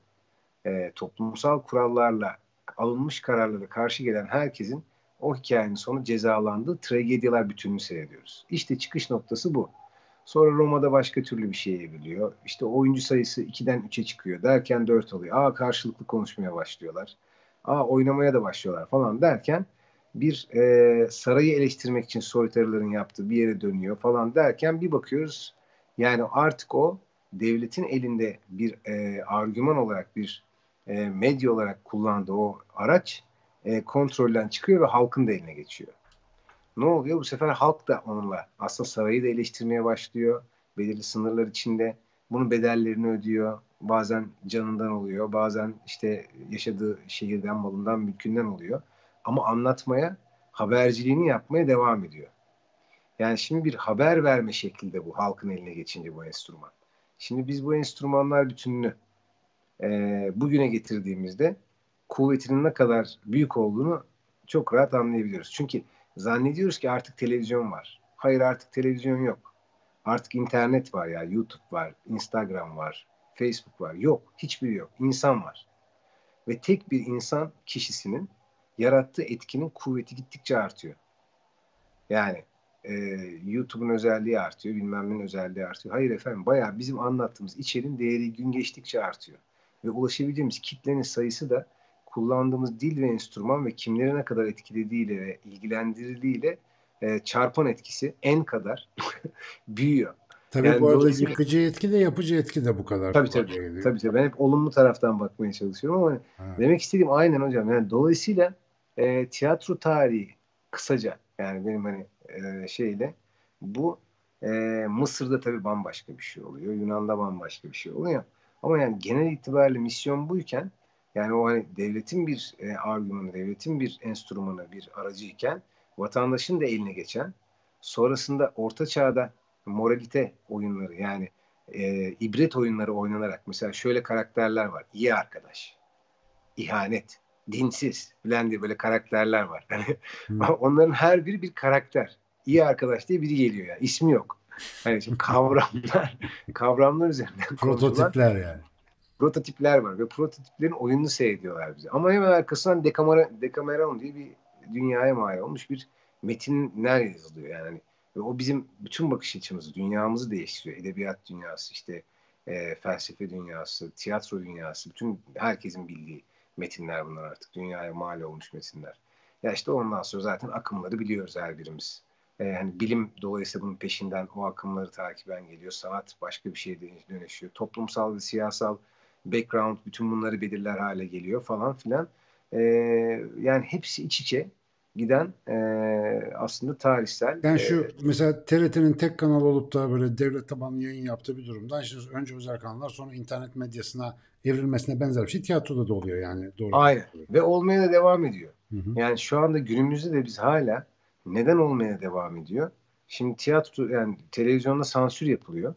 e, toplumsal kurallarla alınmış kararlara karşı gelen herkesin o hikayenin sonu cezalandığı tragedyalar bütününü seyrediyoruz. İşte çıkış noktası bu. Sonra Roma'da başka türlü bir şey evriliyor. İşte oyuncu sayısı 2'den 3'e çıkıyor derken 4 oluyor. Aa karşılıklı konuşmaya başlıyorlar. Aa oynamaya da başlıyorlar falan derken bir e, sarayı eleştirmek için soytarıların yaptığı bir yere dönüyor falan derken bir bakıyoruz yani artık o devletin elinde bir e, argüman olarak bir e, medya olarak kullandığı o araç e, kontrolden çıkıyor ve halkın da eline geçiyor. Ne oluyor? Bu sefer halk da onunla aslında sarayı da eleştirmeye başlıyor. Belirli sınırlar içinde bunun bedellerini ödüyor. Bazen canından oluyor. Bazen işte yaşadığı şehirden, malından, mülkünden oluyor. Ama anlatmaya, haberciliğini yapmaya devam ediyor. Yani şimdi bir haber verme şeklinde bu halkın eline geçince bu enstrüman. Şimdi biz bu enstrümanlar bütününü e, bugüne getirdiğimizde kuvvetinin ne kadar büyük olduğunu çok rahat anlayabiliyoruz. Çünkü zannediyoruz ki artık televizyon var. Hayır artık televizyon yok. Artık internet var ya, YouTube var, Instagram var, Facebook var. Yok, hiçbiri yok. İnsan var. Ve tek bir insan kişisinin yarattığı etkinin kuvveti gittikçe artıyor. Yani e, YouTube'un özelliği artıyor, bilmem neyin özelliği artıyor. Hayır efendim, bayağı bizim anlattığımız içeriğin değeri gün geçtikçe artıyor. Ve ulaşabildiğimiz kitlenin sayısı da kullandığımız dil ve enstrüman ve kimleri ne kadar etkilediğiyle ve ilgilendirdiğiyle e, çarpan etkisi en kadar büyüyor. Tabii yani bu arada dolayısıyla... yıkıcı etki de yapıcı etki de bu kadar. Tabii tabii. Geliyor. Tabii tabii. Ben hep olumlu taraftan bakmaya çalışıyorum ama ha. demek istediğim aynen hocam. Yani dolayısıyla e, tiyatro tarihi kısaca yani benim hani e, şeyle bu e, Mısır'da tabii bambaşka bir şey oluyor. Yunan'da bambaşka bir şey oluyor. Ama yani genel itibariyle misyon buyken yani o hani devletin bir e, argümanı, devletin bir enstrümanı, bir aracı iken vatandaşın da eline geçen sonrasında orta çağda moralite oyunları yani e, ibret oyunları oynanarak mesela şöyle karakterler var. İyi arkadaş, ihanet, dinsiz filan diye böyle karakterler var. Yani hmm. onların her biri bir karakter. İyi arkadaş diye biri geliyor ya. İsmi yok. Hani şimdi kavramlar kavramlar üzerinden prototipler yani. Prototipler var ve prototiplerin oyununu seyrediyorlar bize. Ama hemen arkasından Dekamera, Dekameron diye bir dünyaya mal olmuş bir metinler yazılıyor yani. Ve o bizim bütün bakış açımızı, dünyamızı değiştiriyor. Edebiyat dünyası, işte e, felsefe dünyası, tiyatro dünyası, bütün herkesin bildiği metinler bunlar artık. Dünyaya mal olmuş metinler. Ya işte ondan sonra zaten akımları biliyoruz her birimiz. E, hani bilim dolayısıyla bunun peşinden o akımları takiben geliyor. Sanat başka bir şeye dönüşüyor. Toplumsal ve siyasal background bütün bunları belirler hale geliyor falan filan. E, yani hepsi iç içe giden e, aslında tarihsel. Yani şu e, mesela TRT'nin tek kanal olup da böyle devlet tabanlı yayın yaptığı bir durumdan işte önce özel kanallar sonra internet medyasına evrilmesine benzer bir şey tiyatroda da oluyor yani. Doğru. Aynen ve olmaya da devam ediyor. Hı hı. Yani şu anda günümüzde de biz hala neden olmaya devam ediyor? Şimdi tiyatro yani televizyonda sansür yapılıyor.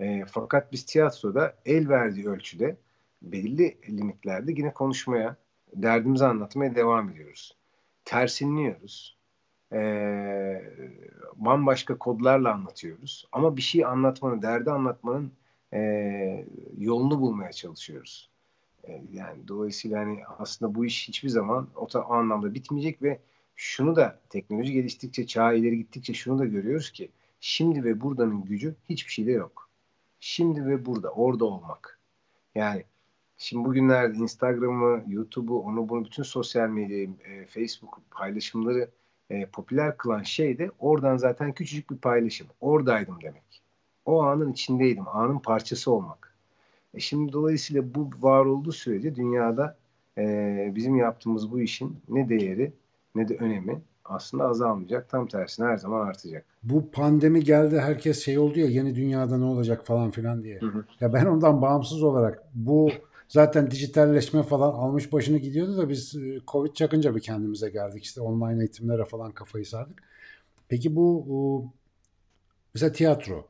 E, fakat biz tiyatroda el verdiği ölçüde belli limitlerde yine konuşmaya, derdimizi anlatmaya devam ediyoruz. Tersinliyoruz. E, bambaşka kodlarla anlatıyoruz. Ama bir şey anlatmanın, derdi anlatmanın e, yolunu bulmaya çalışıyoruz. E, yani dolayısıyla hani aslında bu iş hiçbir zaman o, o anlamda bitmeyecek ve şunu da teknoloji geliştikçe, çağ ileri gittikçe şunu da görüyoruz ki şimdi ve buradanın gücü hiçbir şeyde yok. Şimdi ve burada, orada olmak. Yani şimdi bugünlerde Instagram'ı, YouTube'u, onu bunu bütün sosyal medyayı, e, Facebook paylaşımları e, popüler kılan şey de oradan zaten küçücük bir paylaşım. Oradaydım demek. O anın içindeydim. Anın parçası olmak. E şimdi dolayısıyla bu var olduğu sürece dünyada e, bizim yaptığımız bu işin ne değeri ne de önemi aslında azalmayacak. Tam tersine her zaman artacak. Bu pandemi geldi herkes şey oldu ya yeni dünyada ne olacak falan filan diye. Hı hı. Ya ben ondan bağımsız olarak bu zaten dijitalleşme falan almış başını gidiyordu da biz e, Covid çakınca bir kendimize geldik. işte online eğitimlere falan kafayı sardık. Peki bu, mesela tiyatro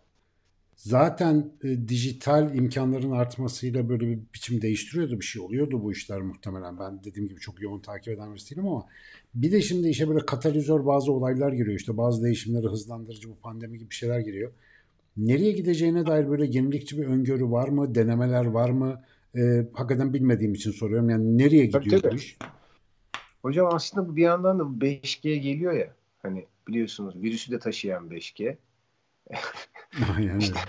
zaten e, dijital imkanların artmasıyla böyle bir biçim değiştiriyordu bir şey oluyordu bu işler muhtemelen. Ben dediğim gibi çok yoğun takip eden birisi değilim ama bir de şimdi işe böyle katalizör bazı olaylar giriyor. İşte bazı değişimleri hızlandırıcı bu pandemi gibi şeyler giriyor. Nereye gideceğine dair böyle yenilikçi bir öngörü var mı? Denemeler var mı? E, hakikaten bilmediğim için soruyorum. Yani nereye gidiyor tabii, bu iş? Hocam aslında bir yandan da 5G geliyor ya. Hani biliyorsunuz virüsü de taşıyan 5G. Aynen işte,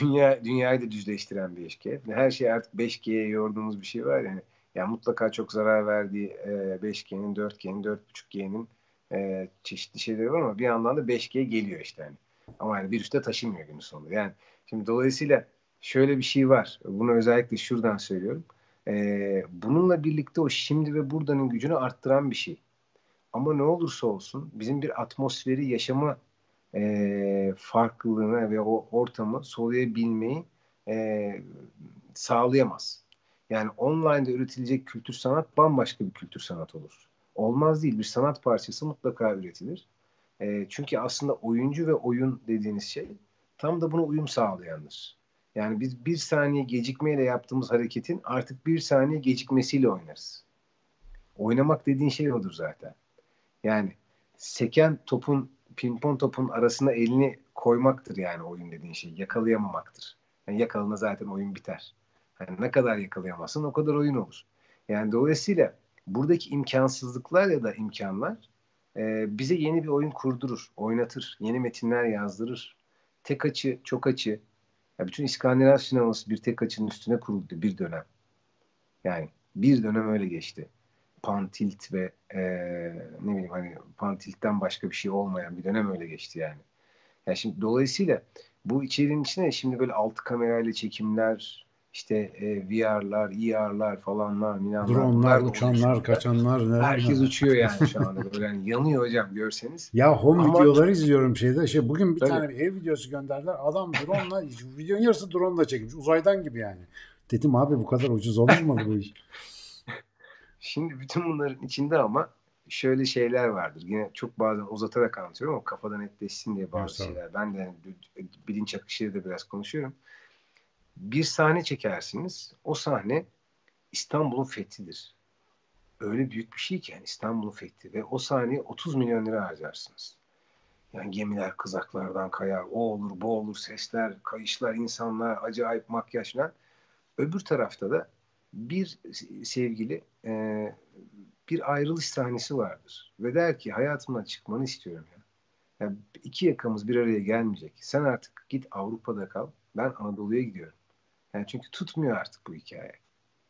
dünya dünyayı da düzleştiren 5G. Her şey artık 5G'ye yorduğumuz bir şey var yani. Yani mutlaka çok zarar verdiği e, 5G'nin, 4G'nin, 4.5G'nin e, çeşitli şeyleri var ama bir yandan da 5G geliyor işte hani. Ama yani virüs de taşımıyor günün sonunda. Yani şimdi dolayısıyla şöyle bir şey var. Bunu özellikle şuradan söylüyorum. E, bununla birlikte o şimdi ve buradanın gücünü arttıran bir şey. Ama ne olursa olsun bizim bir atmosferi yaşama e, farklılığını ve o ortamı soluyabilmeyi e, sağlayamaz. Yani online'da üretilecek kültür sanat bambaşka bir kültür sanat olur. Olmaz değil. Bir sanat parçası mutlaka üretilir. E, çünkü aslında oyuncu ve oyun dediğiniz şey tam da buna uyum sağlayandır. Yani biz bir saniye gecikmeyle yaptığımız hareketin artık bir saniye gecikmesiyle oynarız. Oynamak dediğin şey odur zaten. Yani seken topun pimpon topun arasına elini koymaktır yani oyun dediğin şey. Yakalayamamaktır. Yani yakalına zaten oyun biter. Yani ne kadar yakalayamazsın o kadar oyun olur. Yani dolayısıyla buradaki imkansızlıklar ya da imkanlar e, bize yeni bir oyun kurdurur, oynatır, yeni metinler yazdırır. Tek açı, çok açı. Ya bütün İskandinav sineması bir tek açının üstüne kuruldu bir dönem. Yani bir dönem öyle geçti pantilt ve e, ne bileyim hani pantiltten başka bir şey olmayan bir dönem öyle geçti yani. Yani şimdi dolayısıyla bu içeriğin içine şimdi böyle altı kamerayla çekimler, işte e, VR'lar, ER'lar falanlar, minanlar. Dronlar, uçanlar, kaçanlar. Neler Herkes neler. uçuyor yani şu anda. Böyle yani yanıyor hocam görseniz. Ya home Ama, videoları izliyorum şeyde. Şey, bugün bir tabii. tane bir ev videosu gönderdiler. Adam drone'la, videonun yarısı drone'la çekmiş. Uzaydan gibi yani. Dedim abi bu kadar ucuz olur mu bu iş? Şimdi bütün bunların içinde ama şöyle şeyler vardır. Yine çok bazen uzatarak anlatıyorum ama kafadan netleşsin diye bazı evet, şeyler. Ben de bilinç akışıyla da biraz konuşuyorum. Bir sahne çekersiniz. O sahne İstanbul'un fethidir. Öyle büyük bir şey ki yani İstanbul'un fethi ve o sahneye 30 milyon lira harcarsınız. Yani gemiler kızaklardan kayar, o olur, bu olur, sesler, kayışlar, insanlar, acayip makyaj falan. Öbür tarafta da bir sevgili e, bir ayrılış sahnesi vardır. Ve der ki hayatımdan çıkmanı istiyorum ya. Yani iki yakamız bir araya gelmeyecek. Sen artık git Avrupa'da kal. Ben Anadolu'ya gidiyorum. Yani çünkü tutmuyor artık bu hikaye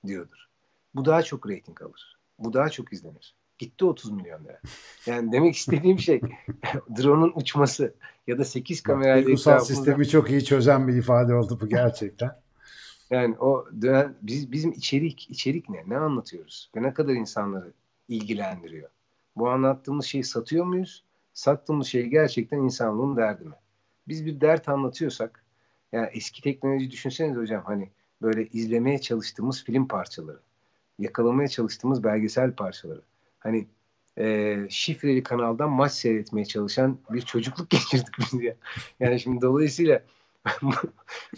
diyordur. Bu daha çok reyting alır. Bu daha çok izlenir. Gitti 30 milyon lira. Yani demek istediğim şey drone'un uçması ya da 8 kamerayla Duygusal sistemi çok iyi çözen bir ifade oldu bu gerçekten. Yani o dönem biz, bizim içerik içerik ne? Ne anlatıyoruz? Ve ne kadar insanları ilgilendiriyor? Bu anlattığımız şeyi satıyor muyuz? Sattığımız şey gerçekten insanlığın derdi mi? Biz bir dert anlatıyorsak yani eski teknoloji düşünseniz hocam hani böyle izlemeye çalıştığımız film parçaları, yakalamaya çalıştığımız belgesel parçaları. Hani e, şifreli kanaldan maç seyretmeye çalışan bir çocukluk geçirdik biz ya. Yani şimdi dolayısıyla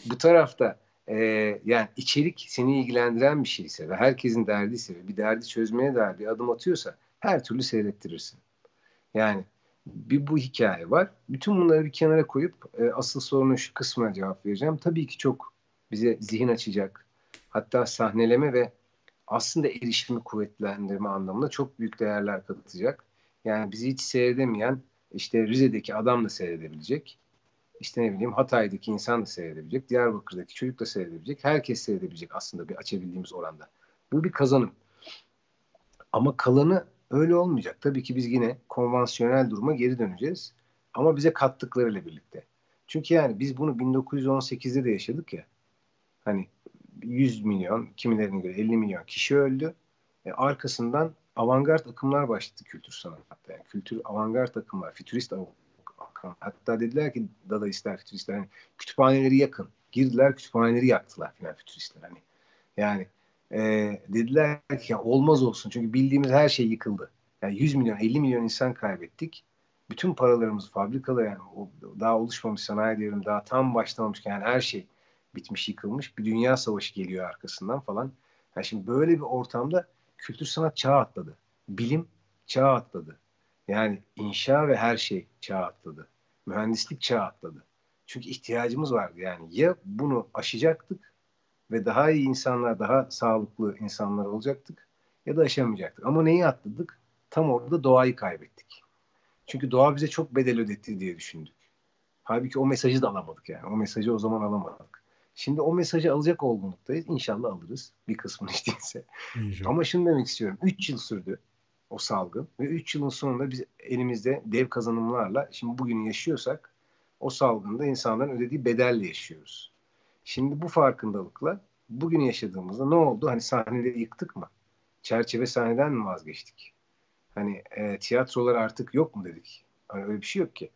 bu tarafta e, yani içerik seni ilgilendiren bir şeyse ve herkesin derdiyse ve bir derdi çözmeye dair bir adım atıyorsa her türlü seyrettirirsin. Yani bir bu hikaye var. Bütün bunları bir kenara koyup e, asıl sorunun şu kısmına cevap vereceğim. Tabii ki çok bize zihin açacak. Hatta sahneleme ve aslında erişimi kuvvetlendirme anlamında çok büyük değerler katacak. Yani bizi hiç seyredemeyen işte Rize'deki adam da seyredebilecek. İşte ne bileyim Hatay'daki insan da seyredebilecek. Diyarbakır'daki çocuk da seyredebilecek. Herkes seyredebilecek aslında bir açabildiğimiz oranda. Bu bir kazanım. Ama kalanı öyle olmayacak. Tabii ki biz yine konvansiyonel duruma geri döneceğiz. Ama bize kattıklarıyla birlikte. Çünkü yani biz bunu 1918'de de yaşadık ya. Hani 100 milyon, kimilerine göre 50 milyon kişi öldü. E, arkasından avantgard akımlar başladı kültür sanatta. Yani kültür avantgard akımlar, fütürist akım. Hatta dediler ki dadaistler, fütüristler hani kütüphaneleri yakın. Girdiler kütüphaneleri yaktılar filan fütüristler hani. Yani e, dediler ki ya olmaz olsun çünkü bildiğimiz her şey yıkıldı. Yani 100 milyon, 50 milyon insan kaybettik. Bütün paralarımız fabrikalar yani o daha oluşmamış sanayi devrim daha tam başlamamışken yani her şey bitmiş, yıkılmış. Bir dünya savaşı geliyor arkasından falan. Yani şimdi böyle bir ortamda kültür sanat çağ atladı. Bilim çağ atladı. Yani inşa ve her şey çağ atladı. Mühendislik çağ atladı. Çünkü ihtiyacımız vardı yani. Ya bunu aşacaktık ve daha iyi insanlar, daha sağlıklı insanlar olacaktık ya da aşamayacaktık. Ama neyi atladık? Tam orada doğayı kaybettik. Çünkü doğa bize çok bedel ödetti diye düşündük. Halbuki o mesajı da alamadık yani. O mesajı o zaman alamadık. Şimdi o mesajı alacak olgunluktayız. İnşallah alırız. Bir kısmını hiç değilse. Ama şunu demek istiyorum. 3 yıl sürdü o salgın. Ve 3 yılın sonunda biz elimizde dev kazanımlarla şimdi bugün yaşıyorsak o salgında insanların ödediği bedelle yaşıyoruz. Şimdi bu farkındalıkla bugün yaşadığımızda ne oldu? Hani sahneleri yıktık mı? Çerçeve sahneden mi vazgeçtik? Hani e, tiyatrolar artık yok mu dedik? Hani öyle bir şey yok ki.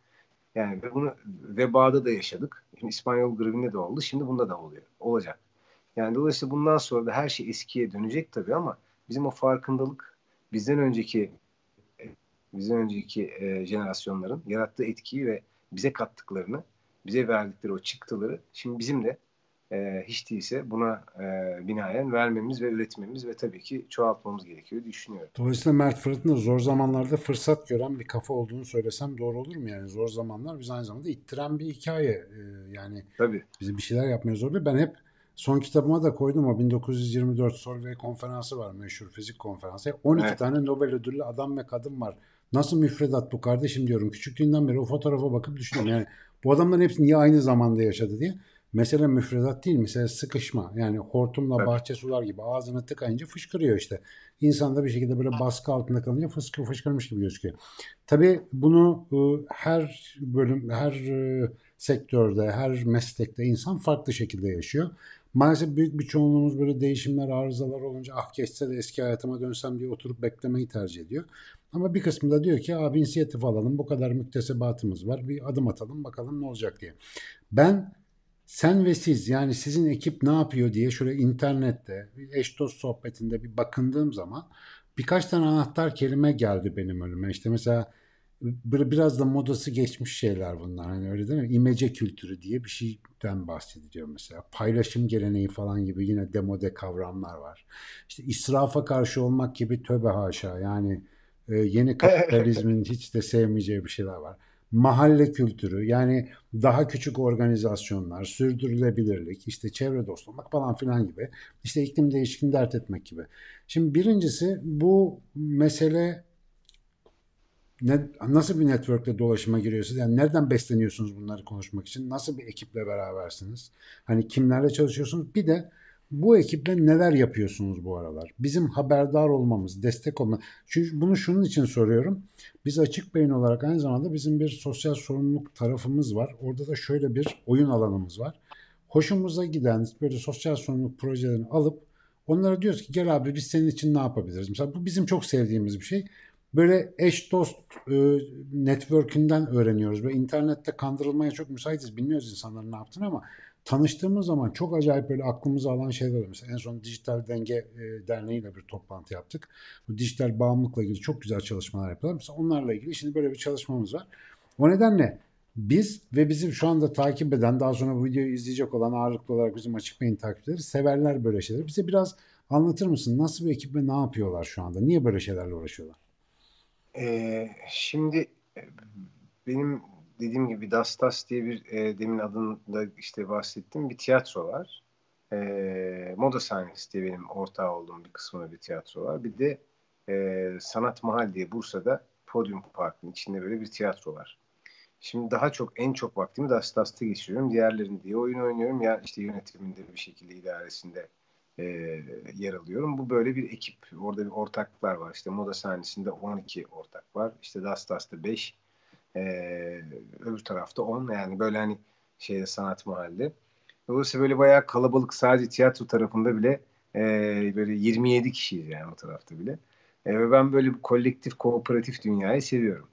Yani bunu vebada da yaşadık. Şimdi İspanyol grevinde de oldu. Şimdi bunda da oluyor. Olacak. Yani dolayısıyla bundan sonra da her şey eskiye dönecek tabii ama bizim o farkındalık bizden önceki bizden önceki e, jenerasyonların yarattığı etkiyi ve bize kattıklarını, bize verdikleri o çıktıları şimdi bizim de e, hiç değilse buna e, binaen vermemiz ve üretmemiz ve tabii ki çoğaltmamız gerekiyor düşünüyorum. Dolayısıyla Mert Fırat'ın da zor zamanlarda fırsat gören bir kafa olduğunu söylesem doğru olur mu? Yani zor zamanlar biz aynı zamanda ittiren bir hikaye. E, yani tabii. bizi bir şeyler yapmaya zorluyor. Ben hep son kitabıma da koydum o 1924 Solvay konferansı var meşhur fizik konferansı. 12 evet. tane Nobel ödüllü adam ve kadın var. Nasıl müfredat bu kardeşim diyorum. Küçüklüğünden beri o fotoğrafa bakıp düşünüyorum. Yani bu adamların hepsi niye aynı zamanda yaşadı diye. Mesele müfredat değil, mesela sıkışma. Yani hortumla evet. bahçe sular gibi ağzını tıkayınca fışkırıyor işte. İnsan da bir şekilde böyle baskı altında kalınca fışkır fışkırmış gibi gözüküyor. Tabii bunu e, her bölüm, her e, sektörde, her meslekte insan farklı şekilde yaşıyor. Maalesef büyük bir çoğunluğumuz böyle değişimler, arızalar olunca ah geçse de eski hayatıma dönsem diye oturup beklemeyi tercih ediyor. Ama bir kısmı da diyor ki abi inisiyatif alalım bu kadar müktesebatımız var bir adım atalım bakalım ne olacak diye. Ben sen ve siz yani sizin ekip ne yapıyor diye şöyle internette eş dost sohbetinde bir bakındığım zaman birkaç tane anahtar kelime geldi benim önüme. İşte mesela biraz da modası geçmiş şeyler bunlar. Hani öyle değil mi? İmece kültürü diye bir şeyden bahsediliyor mesela. Paylaşım geleneği falan gibi yine demode kavramlar var. İşte israfa karşı olmak gibi töbe haşa yani e, yeni kapitalizmin hiç de sevmeyeceği bir şeyler var mahalle kültürü yani daha küçük organizasyonlar, sürdürülebilirlik, işte çevre dostu olmak falan filan gibi. işte iklim değişikliğini dert etmek gibi. Şimdi birincisi bu mesele ne, nasıl bir network'te dolaşıma giriyorsunuz? Yani nereden besleniyorsunuz bunları konuşmak için? Nasıl bir ekiple berabersiniz? Hani kimlerle çalışıyorsunuz? Bir de bu ekiple neler yapıyorsunuz bu aralar? Bizim haberdar olmamız, destek olma. Çünkü bunu şunun için soruyorum. Biz Açık Beyin olarak aynı zamanda bizim bir sosyal sorumluluk tarafımız var. Orada da şöyle bir oyun alanımız var. Hoşumuza giden böyle sosyal sorumluluk projelerini alıp onlara diyoruz ki gel abi biz senin için ne yapabiliriz? Mesela bu bizim çok sevdiğimiz bir şey. Böyle eş dost e, network'ünden öğreniyoruz. Böyle internette kandırılmaya çok müsaitiz. Bilmiyoruz insanların ne yaptığını ama tanıştığımız zaman çok acayip böyle aklımıza alan şeyler oluyor. Mesela en son Dijital Denge e, Derneği ile bir toplantı yaptık. Bu dijital bağımlılıkla ilgili çok güzel çalışmalar yapıyorlar. Mesela onlarla ilgili şimdi böyle bir çalışmamız var. O nedenle biz ve bizim şu anda takip eden, daha sonra bu videoyu izleyecek olan ağırlıklı olarak bizim Açık Beyin takipçileri severler böyle şeyleri. Bize biraz anlatır mısın? Nasıl bir ekip ve ne yapıyorlar şu anda? Niye böyle şeylerle uğraşıyorlar? Ee, şimdi benim dediğim gibi Dastas diye bir e, demin adında işte bahsettiğim bir tiyatro var. E, Moda sahnesi diye benim ortağı olduğum bir kısmında bir tiyatro var. Bir de e, Sanat Mahal diye Bursa'da Podium Park'ın içinde böyle bir tiyatro var. Şimdi daha çok en çok vaktimi Dastas'ta geçiriyorum. Diğerlerinde diye oyun oynuyorum ya işte yönetiminde bir şekilde idaresinde e, yer alıyorum. Bu böyle bir ekip. Orada bir ortaklar var. İşte moda sahnesinde 12 ortak var. İşte Dastas'ta 5. E, öbür tarafta 10. Yani böyle hani şeyde sanat mahalli. Dolayısıyla böyle bayağı kalabalık sadece tiyatro tarafında bile e, böyle 27 kişiyiz yani o tarafta bile. E, ve ben böyle bir kolektif, kooperatif dünyayı seviyorum.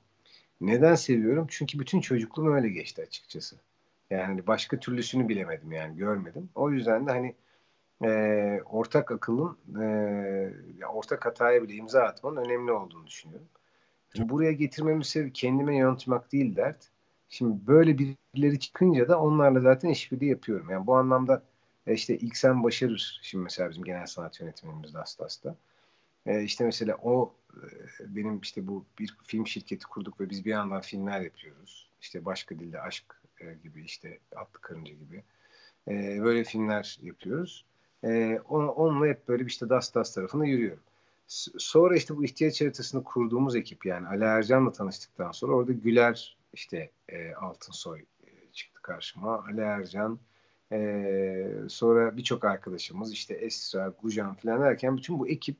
Neden seviyorum? Çünkü bütün çocukluğum öyle geçti açıkçası. Yani başka türlüsünü bilemedim yani görmedim. O yüzden de hani e, ortak akılın e, ortak hataya bile imza atmanın önemli olduğunu düşünüyorum. Buraya getirmemin sebebi kendime yönetmek değil dert. Şimdi böyle birileri çıkınca da onlarla zaten işbirliği yapıyorum. Yani bu anlamda e, işte ilk sen başarır. Şimdi mesela bizim genel sanat yönetmenimiz de hasta. E, işte mesela o e, benim işte bu bir film şirketi kurduk ve biz bir yandan filmler yapıyoruz. İşte başka dilde aşk e, gibi işte atlı karınca gibi. Böyle filmler yapıyoruz. On, onunla hep böyle işte Das tarafına yürüyorum. Sonra işte bu ihtiyaç haritasını kurduğumuz ekip yani Ali Ercan'la tanıştıktan sonra orada Güler işte e, Altınsoy e, çıktı karşıma. Ali Ercan e, sonra birçok arkadaşımız işte Esra, Gujan falan derken bütün bu ekip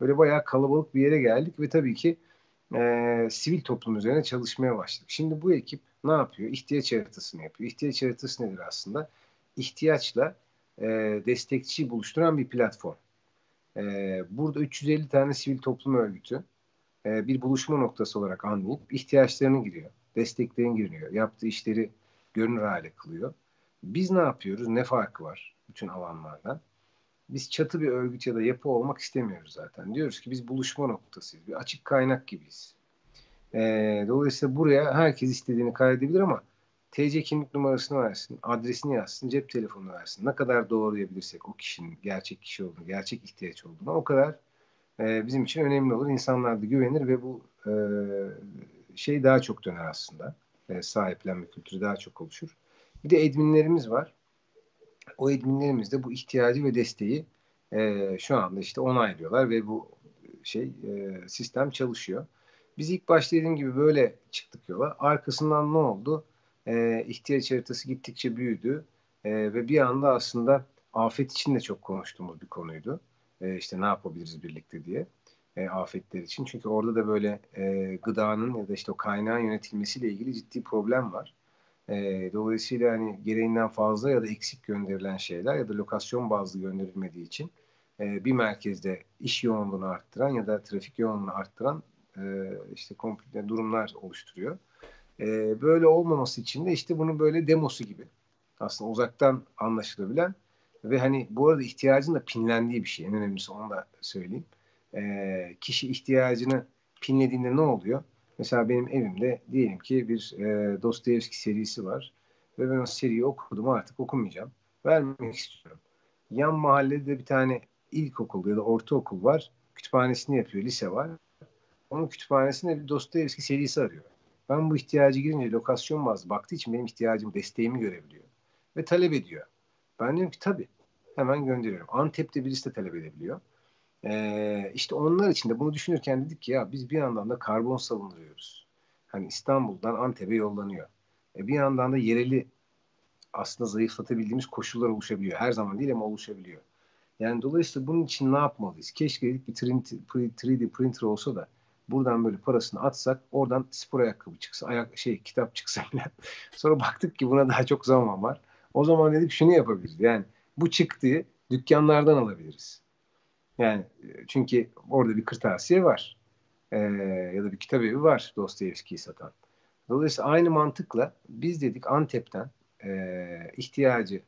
böyle bayağı kalabalık bir yere geldik ve tabii ki e, sivil toplum üzerine çalışmaya başladık. Şimdi bu ekip ne yapıyor? İhtiyaç haritasını yapıyor. İhtiyaç haritası nedir aslında? İhtiyaçla e, destekçi buluşturan bir platform. E, burada 350 tane sivil toplum örgütü e, bir buluşma noktası olarak anlayıp ihtiyaçlarını giriyor. Desteklerini giriyor. Yaptığı işleri görünür hale kılıyor. Biz ne yapıyoruz? Ne farkı var bütün alanlardan? Biz çatı bir örgüt ya da yapı olmak istemiyoruz zaten. Diyoruz ki biz buluşma noktasıyız. Bir açık kaynak gibiyiz. E, dolayısıyla buraya herkes istediğini kaydedebilir ama TC kimlik numarasını versin, adresini yazsın, cep telefonunu versin. Ne kadar doğrulayabilirsek o kişinin gerçek kişi olduğunu, gerçek ihtiyaç olduğunu o kadar e, bizim için önemli olur. İnsanlar da güvenir ve bu e, şey daha çok döner aslında. E, sahiplenme kültürü daha çok oluşur. Bir de edminlerimiz var. O edminlerimiz de bu ihtiyacı ve desteği e, şu anda işte onaylıyorlar ve bu şey e, sistem çalışıyor. Biz ilk başta dediğim gibi böyle çıktık yola. Arkasından ne oldu? E, ihtiyaç haritası gittikçe büyüdü e, ve bir anda aslında afet için de çok konuştuğumuz bir konuydu. E, işte ne yapabiliriz birlikte diye e, afetler için. Çünkü orada da böyle e, gıdanın ya da işte o kaynağın yönetilmesiyle ilgili ciddi problem var. Dolayısıyla hani gereğinden fazla ya da eksik gönderilen şeyler ya da lokasyon bazlı gönderilmediği için bir merkezde iş yoğunluğunu arttıran ya da trafik yoğunluğunu arttıran işte komplike durumlar oluşturuyor. E, böyle olmaması için de işte bunun böyle demosu gibi. Aslında uzaktan anlaşılabilen ve hani bu arada ihtiyacın da pinlendiği bir şey. En önemlisi onu da söyleyeyim. E, kişi ihtiyacını pinlediğinde ne oluyor? Mesela benim evimde diyelim ki bir e, Dostoyevski serisi var ve ben o seriyi okudum artık okumayacağım. Vermek istiyorum. Yan mahallede bir tane ilkokul ya da ortaokul var. Kütüphanesini yapıyor, lise var. Onun kütüphanesinde bir Dostoyevski serisi arıyor. Ben bu ihtiyacı girince lokasyon bazlı baktığı için benim ihtiyacım, desteğimi görebiliyor. Ve talep ediyor. Ben diyorum ki tabii. Hemen gönderiyorum. Antep'te birisi de talep edebiliyor. Ee, işte onlar için de bunu düşünürken dedik ki ya biz bir yandan da karbon savunuyoruz. Hani İstanbul'dan Antep'e yollanıyor. E bir yandan da yereli aslında zayıflatabildiğimiz koşullar oluşabiliyor. Her zaman değil ama oluşabiliyor. Yani dolayısıyla bunun için ne yapmalıyız? Keşke bir 3D printer olsa da buradan böyle parasını atsak oradan spor ayakkabı çıksa ayak şey kitap çıksa bile. Sonra baktık ki buna daha çok zaman var. O zaman dedik şunu yapabiliriz. Yani bu çıktığı dükkanlardan alabiliriz. Yani e, çünkü orada bir kırtasiye var. Ee, ya da bir kitap evi var Dostoyevski'yi satan. Dolayısıyla aynı mantıkla biz dedik Antep'ten e, ihtiyacı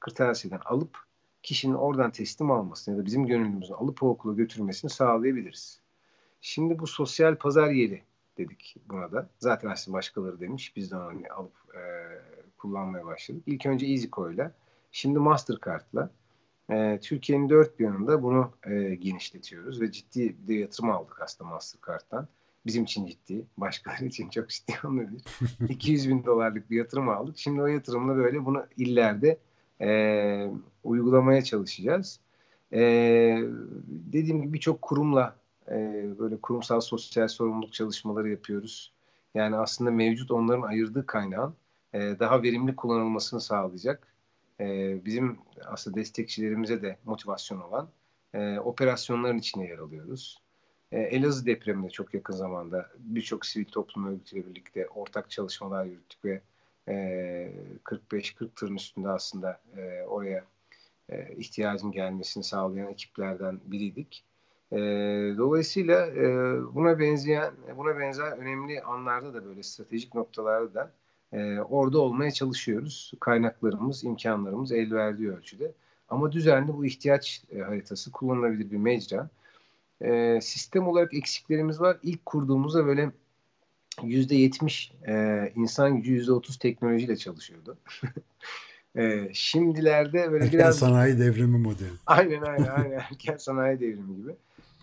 kırtasiyeden alıp kişinin oradan teslim almasını ya da bizim gönüllümüzün alıp o okula götürmesini sağlayabiliriz. Şimdi bu sosyal pazar yeri dedik buna da. Zaten aslında başkaları demiş. Biz de onu alıp e, kullanmaya başladık. İlk önce EasyCo'yla, şimdi Mastercard'la e, Türkiye'nin dört bir yanında bunu e, genişletiyoruz ve ciddi bir yatırım aldık aslında Mastercard'dan. Bizim için ciddi, başkaları için çok ciddi olmayabilir. 200 bin dolarlık bir yatırım aldık. Şimdi o yatırımla böyle bunu illerde e, uygulamaya çalışacağız. E, dediğim gibi birçok kurumla e, böyle kurumsal sosyal sorumluluk çalışmaları yapıyoruz. Yani aslında mevcut onların ayırdığı kaynağın e, daha verimli kullanılmasını sağlayacak. E, bizim aslında destekçilerimize de motivasyon olan operasyonların içine yer alıyoruz. E, Elazığ depreminde çok yakın zamanda birçok sivil toplum örgütüyle birlikte ortak çalışmalar yürüttük ve e, 45-40 tırın üstünde aslında oraya ihtiyacın gelmesini sağlayan ekiplerden biriydik. E, dolayısıyla e, buna benzeyen, buna benzer önemli anlarda da böyle stratejik noktalarda da e, orada olmaya çalışıyoruz. Kaynaklarımız, imkanlarımız el verdiği ölçüde. Ama düzenli bu ihtiyaç e, haritası kullanılabilir bir mecra. E, sistem olarak eksiklerimiz var. İlk kurduğumuzda böyle yüzde yetmiş insan gücü yüzde otuz teknolojiyle çalışıyordu. e, şimdilerde böyle erken biraz... sanayi devrimi modeli. Aynen aynen aynen erken sanayi devrimi gibi.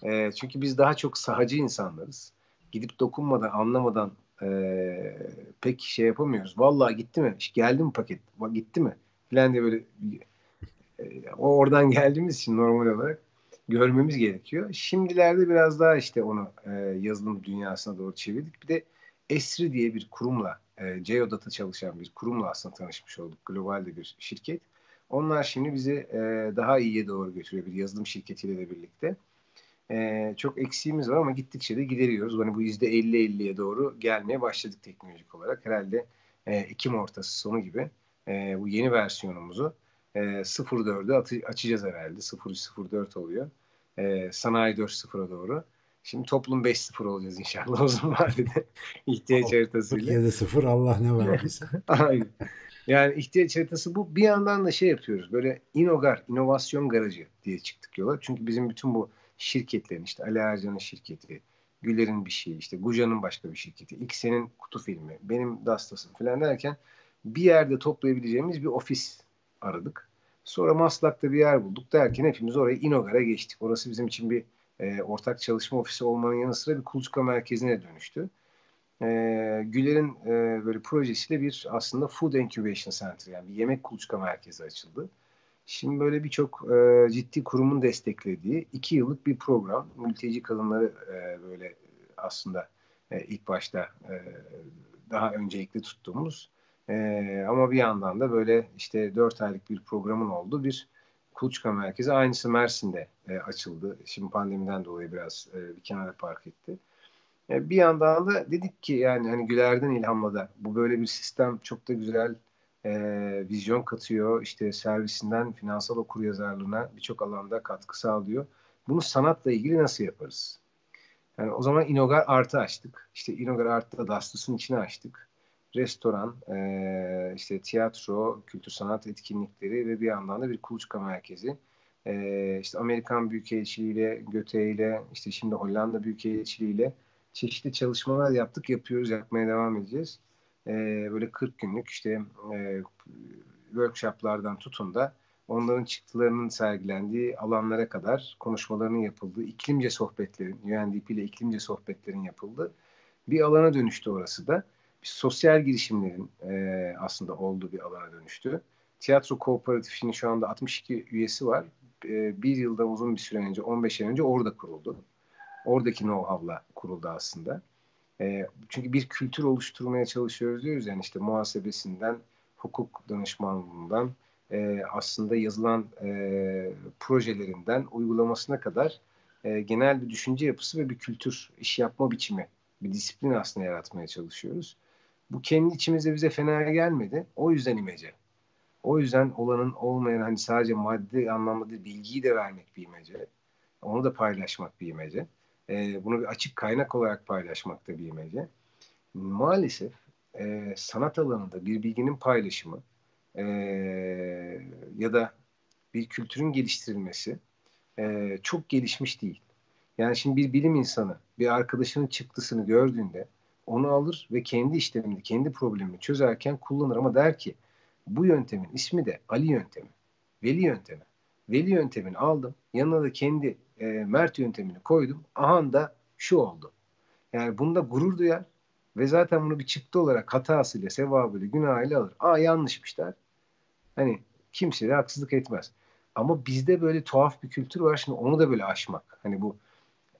E, çünkü biz daha çok sahacı insanlarız. Gidip dokunmadan, anlamadan e, pek şey yapamıyoruz. Vallahi gitti mi? Geldi mi paket? Gitti mi? Filan diye böyle e, oradan geldiğimiz için normal olarak görmemiz gerekiyor. Şimdilerde biraz daha işte onu e, yazılım dünyasına doğru çevirdik. Bir de Esri diye bir kurumla, e, Geodat'a çalışan bir kurumla aslında tanışmış olduk. Globalde bir şirket. Onlar şimdi bizi e, daha iyiye doğru götürüyor bir yazılım şirketiyle de birlikte. E, çok eksiğimiz var ama gittikçe de gideriyoruz. Hani bu yüzde 50-50'ye doğru gelmeye başladık teknolojik olarak. Herhalde e, Ekim ortası sonu gibi e, bu yeni versiyonumuzu e, 04'ü açacağız herhalde. 0304 oluyor. E, sanayi 4.0'a doğru. Şimdi toplum 5-0 olacağız inşallah o zaman vadede ihtiyaç haritasıyla. 7-0 Allah ne verdiyse. Aynen. Yani ihtiyaç haritası bu. Bir yandan da şey yapıyoruz. Böyle inogar, inovasyon garajı diye çıktık yola. Çünkü bizim bütün bu şirketlerin işte Ali Ercan'ın şirketi, Güler'in bir şeyi, işte Guja'nın başka bir şirketi, X'enin kutu filmi, benim Dastas'ım falan derken bir yerde toplayabileceğimiz bir ofis aradık. Sonra Maslak'ta bir yer bulduk derken hepimiz oraya Inogar'a geçtik. Orası bizim için bir e, ortak çalışma ofisi olmanın yanı sıra bir kuluçka merkezine dönüştü. E, Güler'in e, böyle projesiyle bir aslında Food Incubation Center yani bir yemek kuluçka merkezi açıldı. Şimdi böyle birçok e, ciddi kurumun desteklediği iki yıllık bir program. Mülteci kadınları e, böyle aslında e, ilk başta e, daha öncelikli tuttuğumuz e, ama bir yandan da böyle işte dört aylık bir programın olduğu bir kuluçka merkezi. Aynısı Mersin'de e, açıldı. Şimdi pandemiden dolayı biraz e, bir kenara park etti. E, bir yandan da dedik ki yani hani Güler'den ilhamla da bu böyle bir sistem çok da güzel e, vizyon katıyor. İşte servisinden finansal okur yazarlığına birçok alanda katkı sağlıyor. Bunu sanatla ilgili nasıl yaparız? Yani o zaman Inogar Art'ı açtık. İşte Inogar Art'ta da Dastus'un içine açtık. Restoran, e, işte tiyatro, kültür sanat etkinlikleri ve bir yandan da bir kuluçka merkezi. E, işte Amerikan Büyükelçiliğiyle, Göte ile, işte şimdi Hollanda Büyükelçiliğiyle çeşitli çalışmalar yaptık, yapıyoruz, yapmaya devam edeceğiz e, böyle 40 günlük işte e, workshoplardan tutun da onların çıktılarının sergilendiği alanlara kadar konuşmalarının yapıldığı, iklimce sohbetlerin, UNDP ile iklimce sohbetlerin yapıldığı bir alana dönüştü orası da. Bir sosyal girişimlerin e, aslında olduğu bir alana dönüştü. Tiyatro Kooperatifinin şu anda 62 üyesi var. E, bir yıldan uzun bir süre önce, 15 ay önce orada kuruldu. Oradaki know-how'la kuruldu aslında. E, çünkü bir kültür oluşturmaya çalışıyoruz diyoruz yani işte muhasebesinden, hukuk danışmanlığından, e, aslında yazılan e, projelerinden uygulamasına kadar e, genel bir düşünce yapısı ve bir kültür, iş yapma biçimi, bir disiplin aslında yaratmaya çalışıyoruz. Bu kendi içimizde bize fena gelmedi. O yüzden imece. O yüzden olanın olmayan hani sadece maddi anlamda değil, bilgiyi de vermek bir imece. Onu da paylaşmak bir imece e, bunu bir açık kaynak olarak paylaşmakta bir imece. Maalesef e, sanat alanında bir bilginin paylaşımı e, ya da bir kültürün geliştirilmesi e, çok gelişmiş değil. Yani şimdi bir bilim insanı bir arkadaşının çıktısını gördüğünde onu alır ve kendi işlemini, kendi problemini çözerken kullanır ama der ki bu yöntemin ismi de Ali yöntemi, Veli yöntemi. Veli yöntemini aldım, yanına da kendi e, Mert yöntemini koydum. Aha da şu oldu. Yani bunda gurur duyar ve zaten bunu bir çıktı olarak hatasıyla, sevabıyla, günahıyla alır. Aa yanlışmış der. Hani kimse de haksızlık etmez. Ama bizde böyle tuhaf bir kültür var. Şimdi onu da böyle aşmak. Hani bu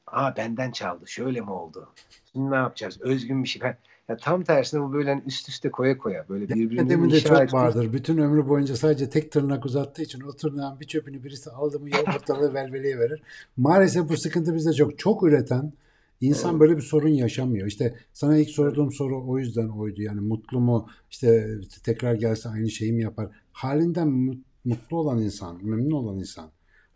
aa benden çaldı şöyle mi oldu? Şimdi ne yapacağız? Özgün bir şey. Ya tam tersine bu böyle hani üst üste koya koya böyle birbirini Demin de çok vardır. Bütün ömrü boyunca sadece tek tırnak uzattığı için o tırnağın bir çöpünü birisi aldı mı ortalığı velveleye verir. Maalesef bu sıkıntı bizde çok. Çok üreten insan evet. böyle bir sorun yaşamıyor. İşte sana ilk sorduğum soru o yüzden oydu. Yani mutlu mu? İşte tekrar gelse aynı şeyi mi yapar? Halinden mutlu olan insan, memnun olan insan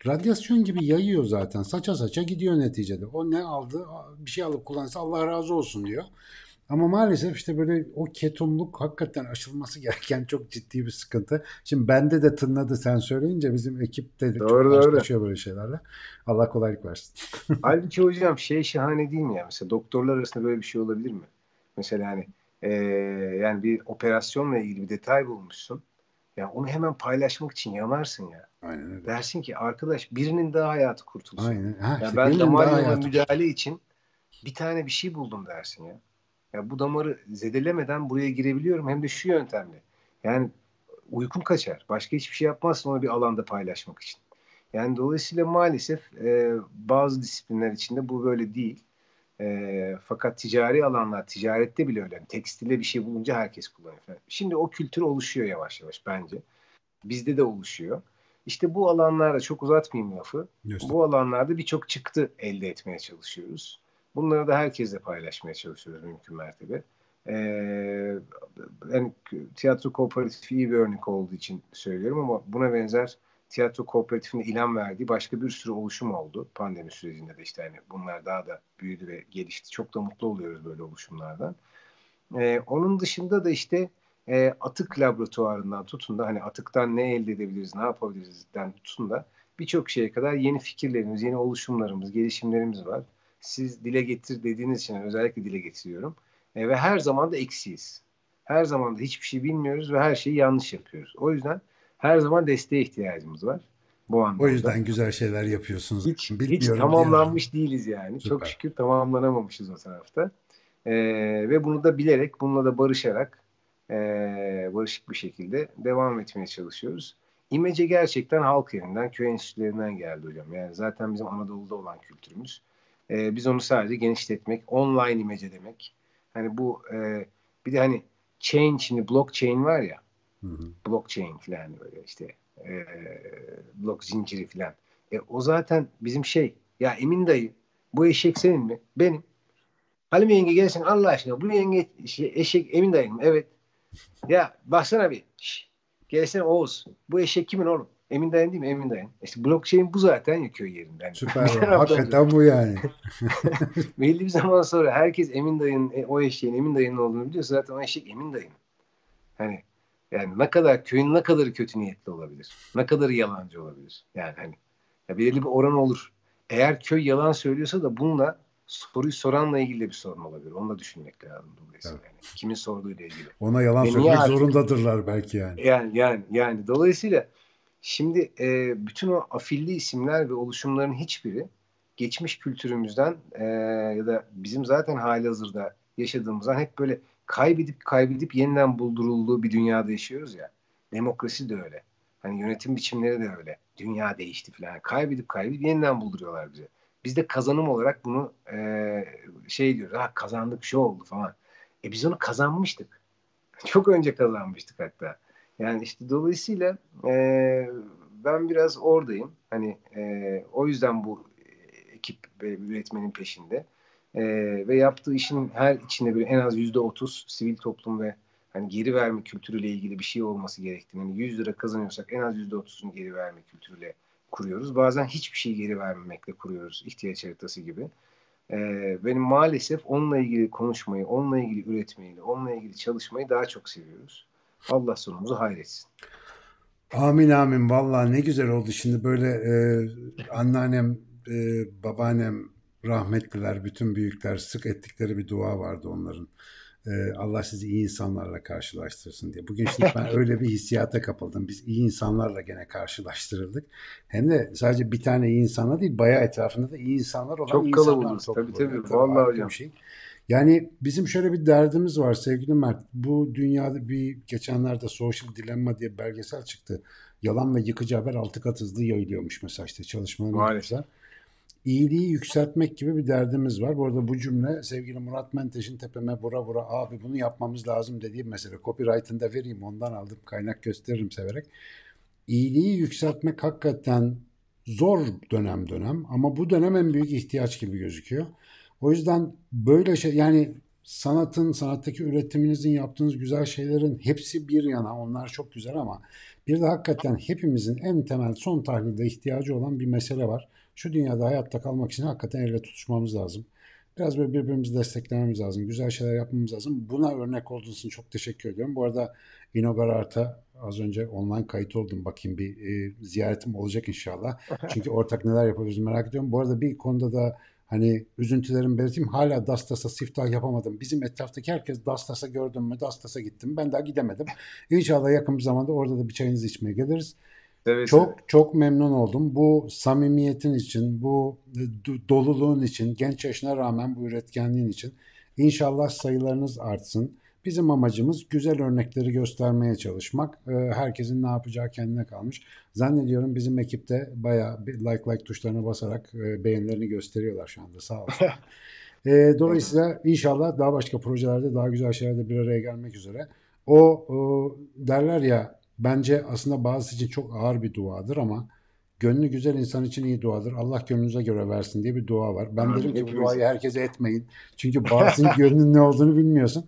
radyasyon gibi yayıyor zaten. Saça saça gidiyor neticede. O ne aldı? Bir şey alıp kullansa Allah razı olsun diyor. Ama maalesef işte böyle o ketumluk hakikaten aşılması gereken çok ciddi bir sıkıntı. Şimdi bende de tınladı sen söyleyince bizim ekipte de doğru, çok başlaşıyor böyle şeylerle. Allah kolaylık versin. Halbuki hocam şey şahane değil mi ya? Mesela doktorlar arasında böyle bir şey olabilir mi? Mesela hani ee, yani bir operasyonla ilgili bir detay bulmuşsun. Ya onu hemen paylaşmak için yanarsın ya. Aynen öyle. Dersin ki arkadaş birinin daha hayatı kurtulsun. Aynen. Ha, ya işte ben damar yolu müdahale için bir tane bir şey buldum dersin ya. Ya bu damarı zedelemeden buraya girebiliyorum hem de şu yöntemle. Yani uykum kaçar. Başka hiçbir şey yapmazsın onu bir alanda paylaşmak için. Yani dolayısıyla maalesef e, bazı disiplinler içinde bu böyle değil. E, fakat ticari alanlar, ticarette bile öyle. Yani tekstilde bir şey bulunca herkes kullanıyor. Falan. Şimdi o kültür oluşuyor yavaş yavaş bence. Bizde de oluşuyor. İşte bu alanlarda çok uzatmayayım lafı. Just. Bu alanlarda birçok çıktı elde etmeye çalışıyoruz. Bunları da herkesle paylaşmaya çalışıyoruz mümkün mertebe. Ee, yani tiyatro kooperatifi iyi bir örnek olduğu için söylüyorum ama buna benzer tiyatro kooperatifinde ilan verdiği başka bir sürü oluşum oldu pandemi sürecinde de işte yani bunlar daha da büyüdü ve gelişti. Çok da mutlu oluyoruz böyle oluşumlardan. Ee, onun dışında da işte e, atık laboratuvarından tutun da hani atıktan ne elde edebiliriz, ne yapabilirizden tutun da birçok şeye kadar yeni fikirlerimiz, yeni oluşumlarımız, gelişimlerimiz var. Siz dile getir dediğiniz için özellikle dile getiriyorum. E, ve her zaman da eksiyiz. Her zaman da hiçbir şey bilmiyoruz ve her şeyi yanlış yapıyoruz. O yüzden her zaman desteğe ihtiyacımız var. Bu anlamda. O yüzden güzel şeyler yapıyorsunuz. Hiç, hiç tamamlanmış değiliz yani. Süper. Çok şükür tamamlanamamışız o tarafta. Ee, ve bunu da bilerek, bununla da barışarak e, barışık bir şekilde devam etmeye çalışıyoruz. İmece gerçekten halk yerinden, köy enstitülerinden geldi hocam. Yani zaten bizim Anadolu'da olan kültürümüz. Ee, biz onu sadece genişletmek, online imece demek. Hani bu e, bir de hani chain şimdi blockchain var ya. Hı hı. Blockchain falan böyle işte e, blok zinciri falan. E, o zaten bizim şey ya Emin dayı bu eşek senin mi? Benim. Halime yenge gelsin Allah aşkına bu yenge şey, eşek Emin dayın mı? Evet. Ya baksana bir. Şş, gelsene Oğuz. Bu eşek kimin oğlum? Emin dayın değil mi? Emin dayın. İşte blockchain bu zaten ya köy yerinden. Süper. Hakikaten bu yani. Belli bir zaman sonra herkes Emin dayın, e, o eşeğin Emin dayının olduğunu biliyorsa zaten o eşek Emin dayın. Hani yani ne kadar köyün ne kadar kötü niyetli olabilir? Ne kadar yalancı olabilir? Yani hani ya belirli bir oran olur. Eğer köy yalan söylüyorsa da bununla soruyu soranla ilgili bir sorun olabilir. Onu da düşünmek lazım dolayısıyla. Evet. Yani kimin sorduğuyla ilgili. Ona yalan söylemek zorundadırlar belki yani. Yani yani yani dolayısıyla şimdi e, bütün o afilli isimler ve oluşumların hiçbiri geçmiş kültürümüzden e, ya da bizim zaten hali hazırda yaşadığımızdan hep böyle kaybedip kaybedip yeniden buldurulduğu bir dünyada yaşıyoruz ya. Demokrasi de öyle. Hani yönetim biçimleri de öyle. Dünya değişti falan. Kaybedip kaybedip yeniden bulduruyorlar bize. Biz de kazanım olarak bunu e, şey diyoruz. Ha kazandık şu oldu falan. E biz onu kazanmıştık. Çok önce kazanmıştık hatta. Yani işte dolayısıyla e, ben biraz oradayım. Hani e, o yüzden bu ekip üretmenin peşinde. E, ve yaptığı işin her içinde bir en az yüzde otuz sivil toplum ve hani geri verme kültürüyle ilgili bir şey olması gerektiğini. Yani 100 lira kazanıyorsak en az yüzde otuzun geri verme kültürüyle kuruyoruz. Bazen hiçbir şey geri vermemekle kuruyoruz ihtiyaç haritası gibi. Ee, benim maalesef onunla ilgili konuşmayı, onunla ilgili üretmeyi, onunla ilgili çalışmayı daha çok seviyoruz. Allah sonumuzu hayretsin. Amin amin. Vallahi ne güzel oldu. Şimdi böyle e, anneannem, e, babaannem rahmetliler, bütün büyükler sık ettikleri bir dua vardı onların. E, Allah sizi iyi insanlarla karşılaştırsın diye. Bugün şimdi ben öyle bir hissiyata kapıldım. Biz iyi insanlarla gene karşılaştırıldık. Hem de sadece bir tane iyi insanla değil, bayağı etrafında da iyi insanlar olan Çok insanlar kalabalığız. Tabii tabii. Tabii Vallahi hocam. şey. Yani bizim şöyle bir derdimiz var sevgili Mert. Bu dünyada bir geçenlerde Social Dilemma diye bir belgesel çıktı. Yalan ve yıkıcı haber altı kat hızlı yayılıyormuş mesela işte çalışmalar Maalesef. yapmışlar. İyiliği yükseltmek gibi bir derdimiz var. Bu arada bu cümle sevgili Murat Menteş'in tepeme vura vura abi bunu yapmamız lazım dediği mesele. Copyright'ını da vereyim ondan aldım kaynak gösteririm severek. İyiliği yükseltmek hakikaten zor dönem dönem ama bu dönem en büyük ihtiyaç gibi gözüküyor. O yüzden böyle şey yani sanatın, sanattaki üretiminizin yaptığınız güzel şeylerin hepsi bir yana onlar çok güzel ama bir de hakikaten hepimizin en temel son tahlilde ihtiyacı olan bir mesele var. Şu dünyada hayatta kalmak için hakikaten elle tutuşmamız lazım. Biraz böyle birbirimizi desteklememiz lazım. Güzel şeyler yapmamız lazım. Buna örnek olduğunuz için çok teşekkür ediyorum. Bu arada Inogar Art'a az önce online kayıt oldum. Bakayım bir e, ziyaretim olacak inşallah. Çünkü ortak neler yapabiliriz merak ediyorum. Bu arada bir konuda da hani üzüntülerimi belirteyim. Hala Dastas'a siftah yapamadım. Bizim etraftaki herkes Dastas'a gördüm mü Dastas'a gittim. Ben daha gidemedim. İnşallah yakın bir zamanda orada da bir çayınızı içmeye geliriz. Seve. Çok çok memnun oldum. Bu samimiyetin için, bu do- doluluğun için, genç yaşına rağmen bu üretkenliğin için inşallah sayılarınız artsın. Bizim amacımız güzel örnekleri göstermeye çalışmak. Ee, Herkesin ne yapacağı kendine kalmış. Zannediyorum bizim ekipte bayağı bir like like tuşlarına basarak e, beğenilerini gösteriyorlar şu anda sağ olsun. Ee, dolayısıyla inşallah daha başka projelerde daha güzel şeylerde bir araya gelmek üzere. O, o derler ya bence aslında bazısı için çok ağır bir duadır ama gönlü güzel insan için iyi duadır. Allah gönlünüze göre versin diye bir dua var. Ben Amin. derim ki bu duayı herkese etmeyin. Çünkü bazısının gönlünün ne olduğunu bilmiyorsun.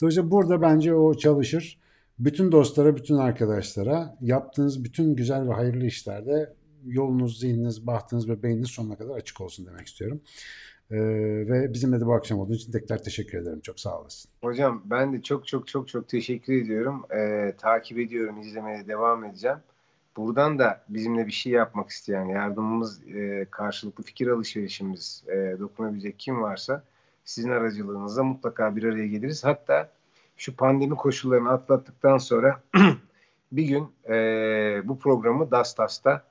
Dolayısıyla burada bence o çalışır. Bütün dostlara, bütün arkadaşlara yaptığınız bütün güzel ve hayırlı işlerde yolunuz, zihniniz, bahtınız ve beyniniz sonuna kadar açık olsun demek istiyorum. Ee, ve bizimle de bu akşam olduğu için tekrar teşekkür ederim. Çok sağ olasın. Hocam ben de çok çok çok çok teşekkür ediyorum. Ee, takip ediyorum, izlemeye devam edeceğim. Buradan da bizimle bir şey yapmak isteyen, yardımımız, e, karşılıklı fikir alışverişimiz e, dokunabilecek kim varsa sizin aracılığınızla mutlaka bir araya geliriz. Hatta şu pandemi koşullarını atlattıktan sonra bir gün e, bu programı Dastas'ta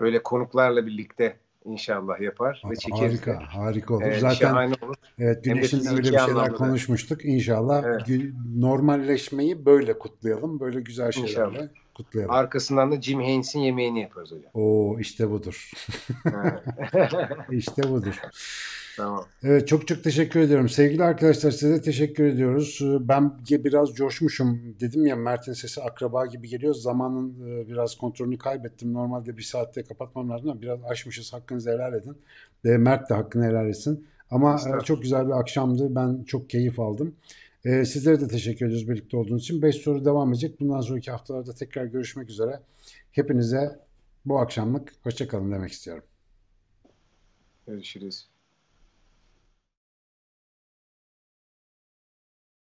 böyle konuklarla birlikte inşallah yapar ve çekeriz. de. Harika, harika olur. Ee, Zaten olur. evet Güneş'in öyle bir şeyler konuşmuştuk. İnşallah Evet. normalleşmeyi böyle kutlayalım. Böyle güzel şeylerle İnşallah. kutlayalım. Arkasından da Jim Haynes'in yemeğini yaparız hocam. Oo işte budur. İşte budur. Tamam. Evet çok çok teşekkür ediyorum. Sevgili arkadaşlar size teşekkür ediyoruz. Ee, Ben biraz coşmuşum. Dedim ya Mert'in sesi akraba gibi geliyor. Zamanın e, biraz kontrolünü kaybettim. Normalde bir saatte kapatmam lazım ama biraz aşmışız. Hakkınızı helal edin. Ve Mert de hakkını helal etsin. Ama e, Estağfurullah. çok güzel bir akşamdı. Ben çok keyif aldım. Ee, Sizlere de teşekkür ediyoruz birlikte olduğunuz için. 5 soru devam edecek. Bundan sonraki haftalarda tekrar görüşmek üzere. Hepinize bu akşamlık hoşçakalın demek istiyorum. Görüşürüz.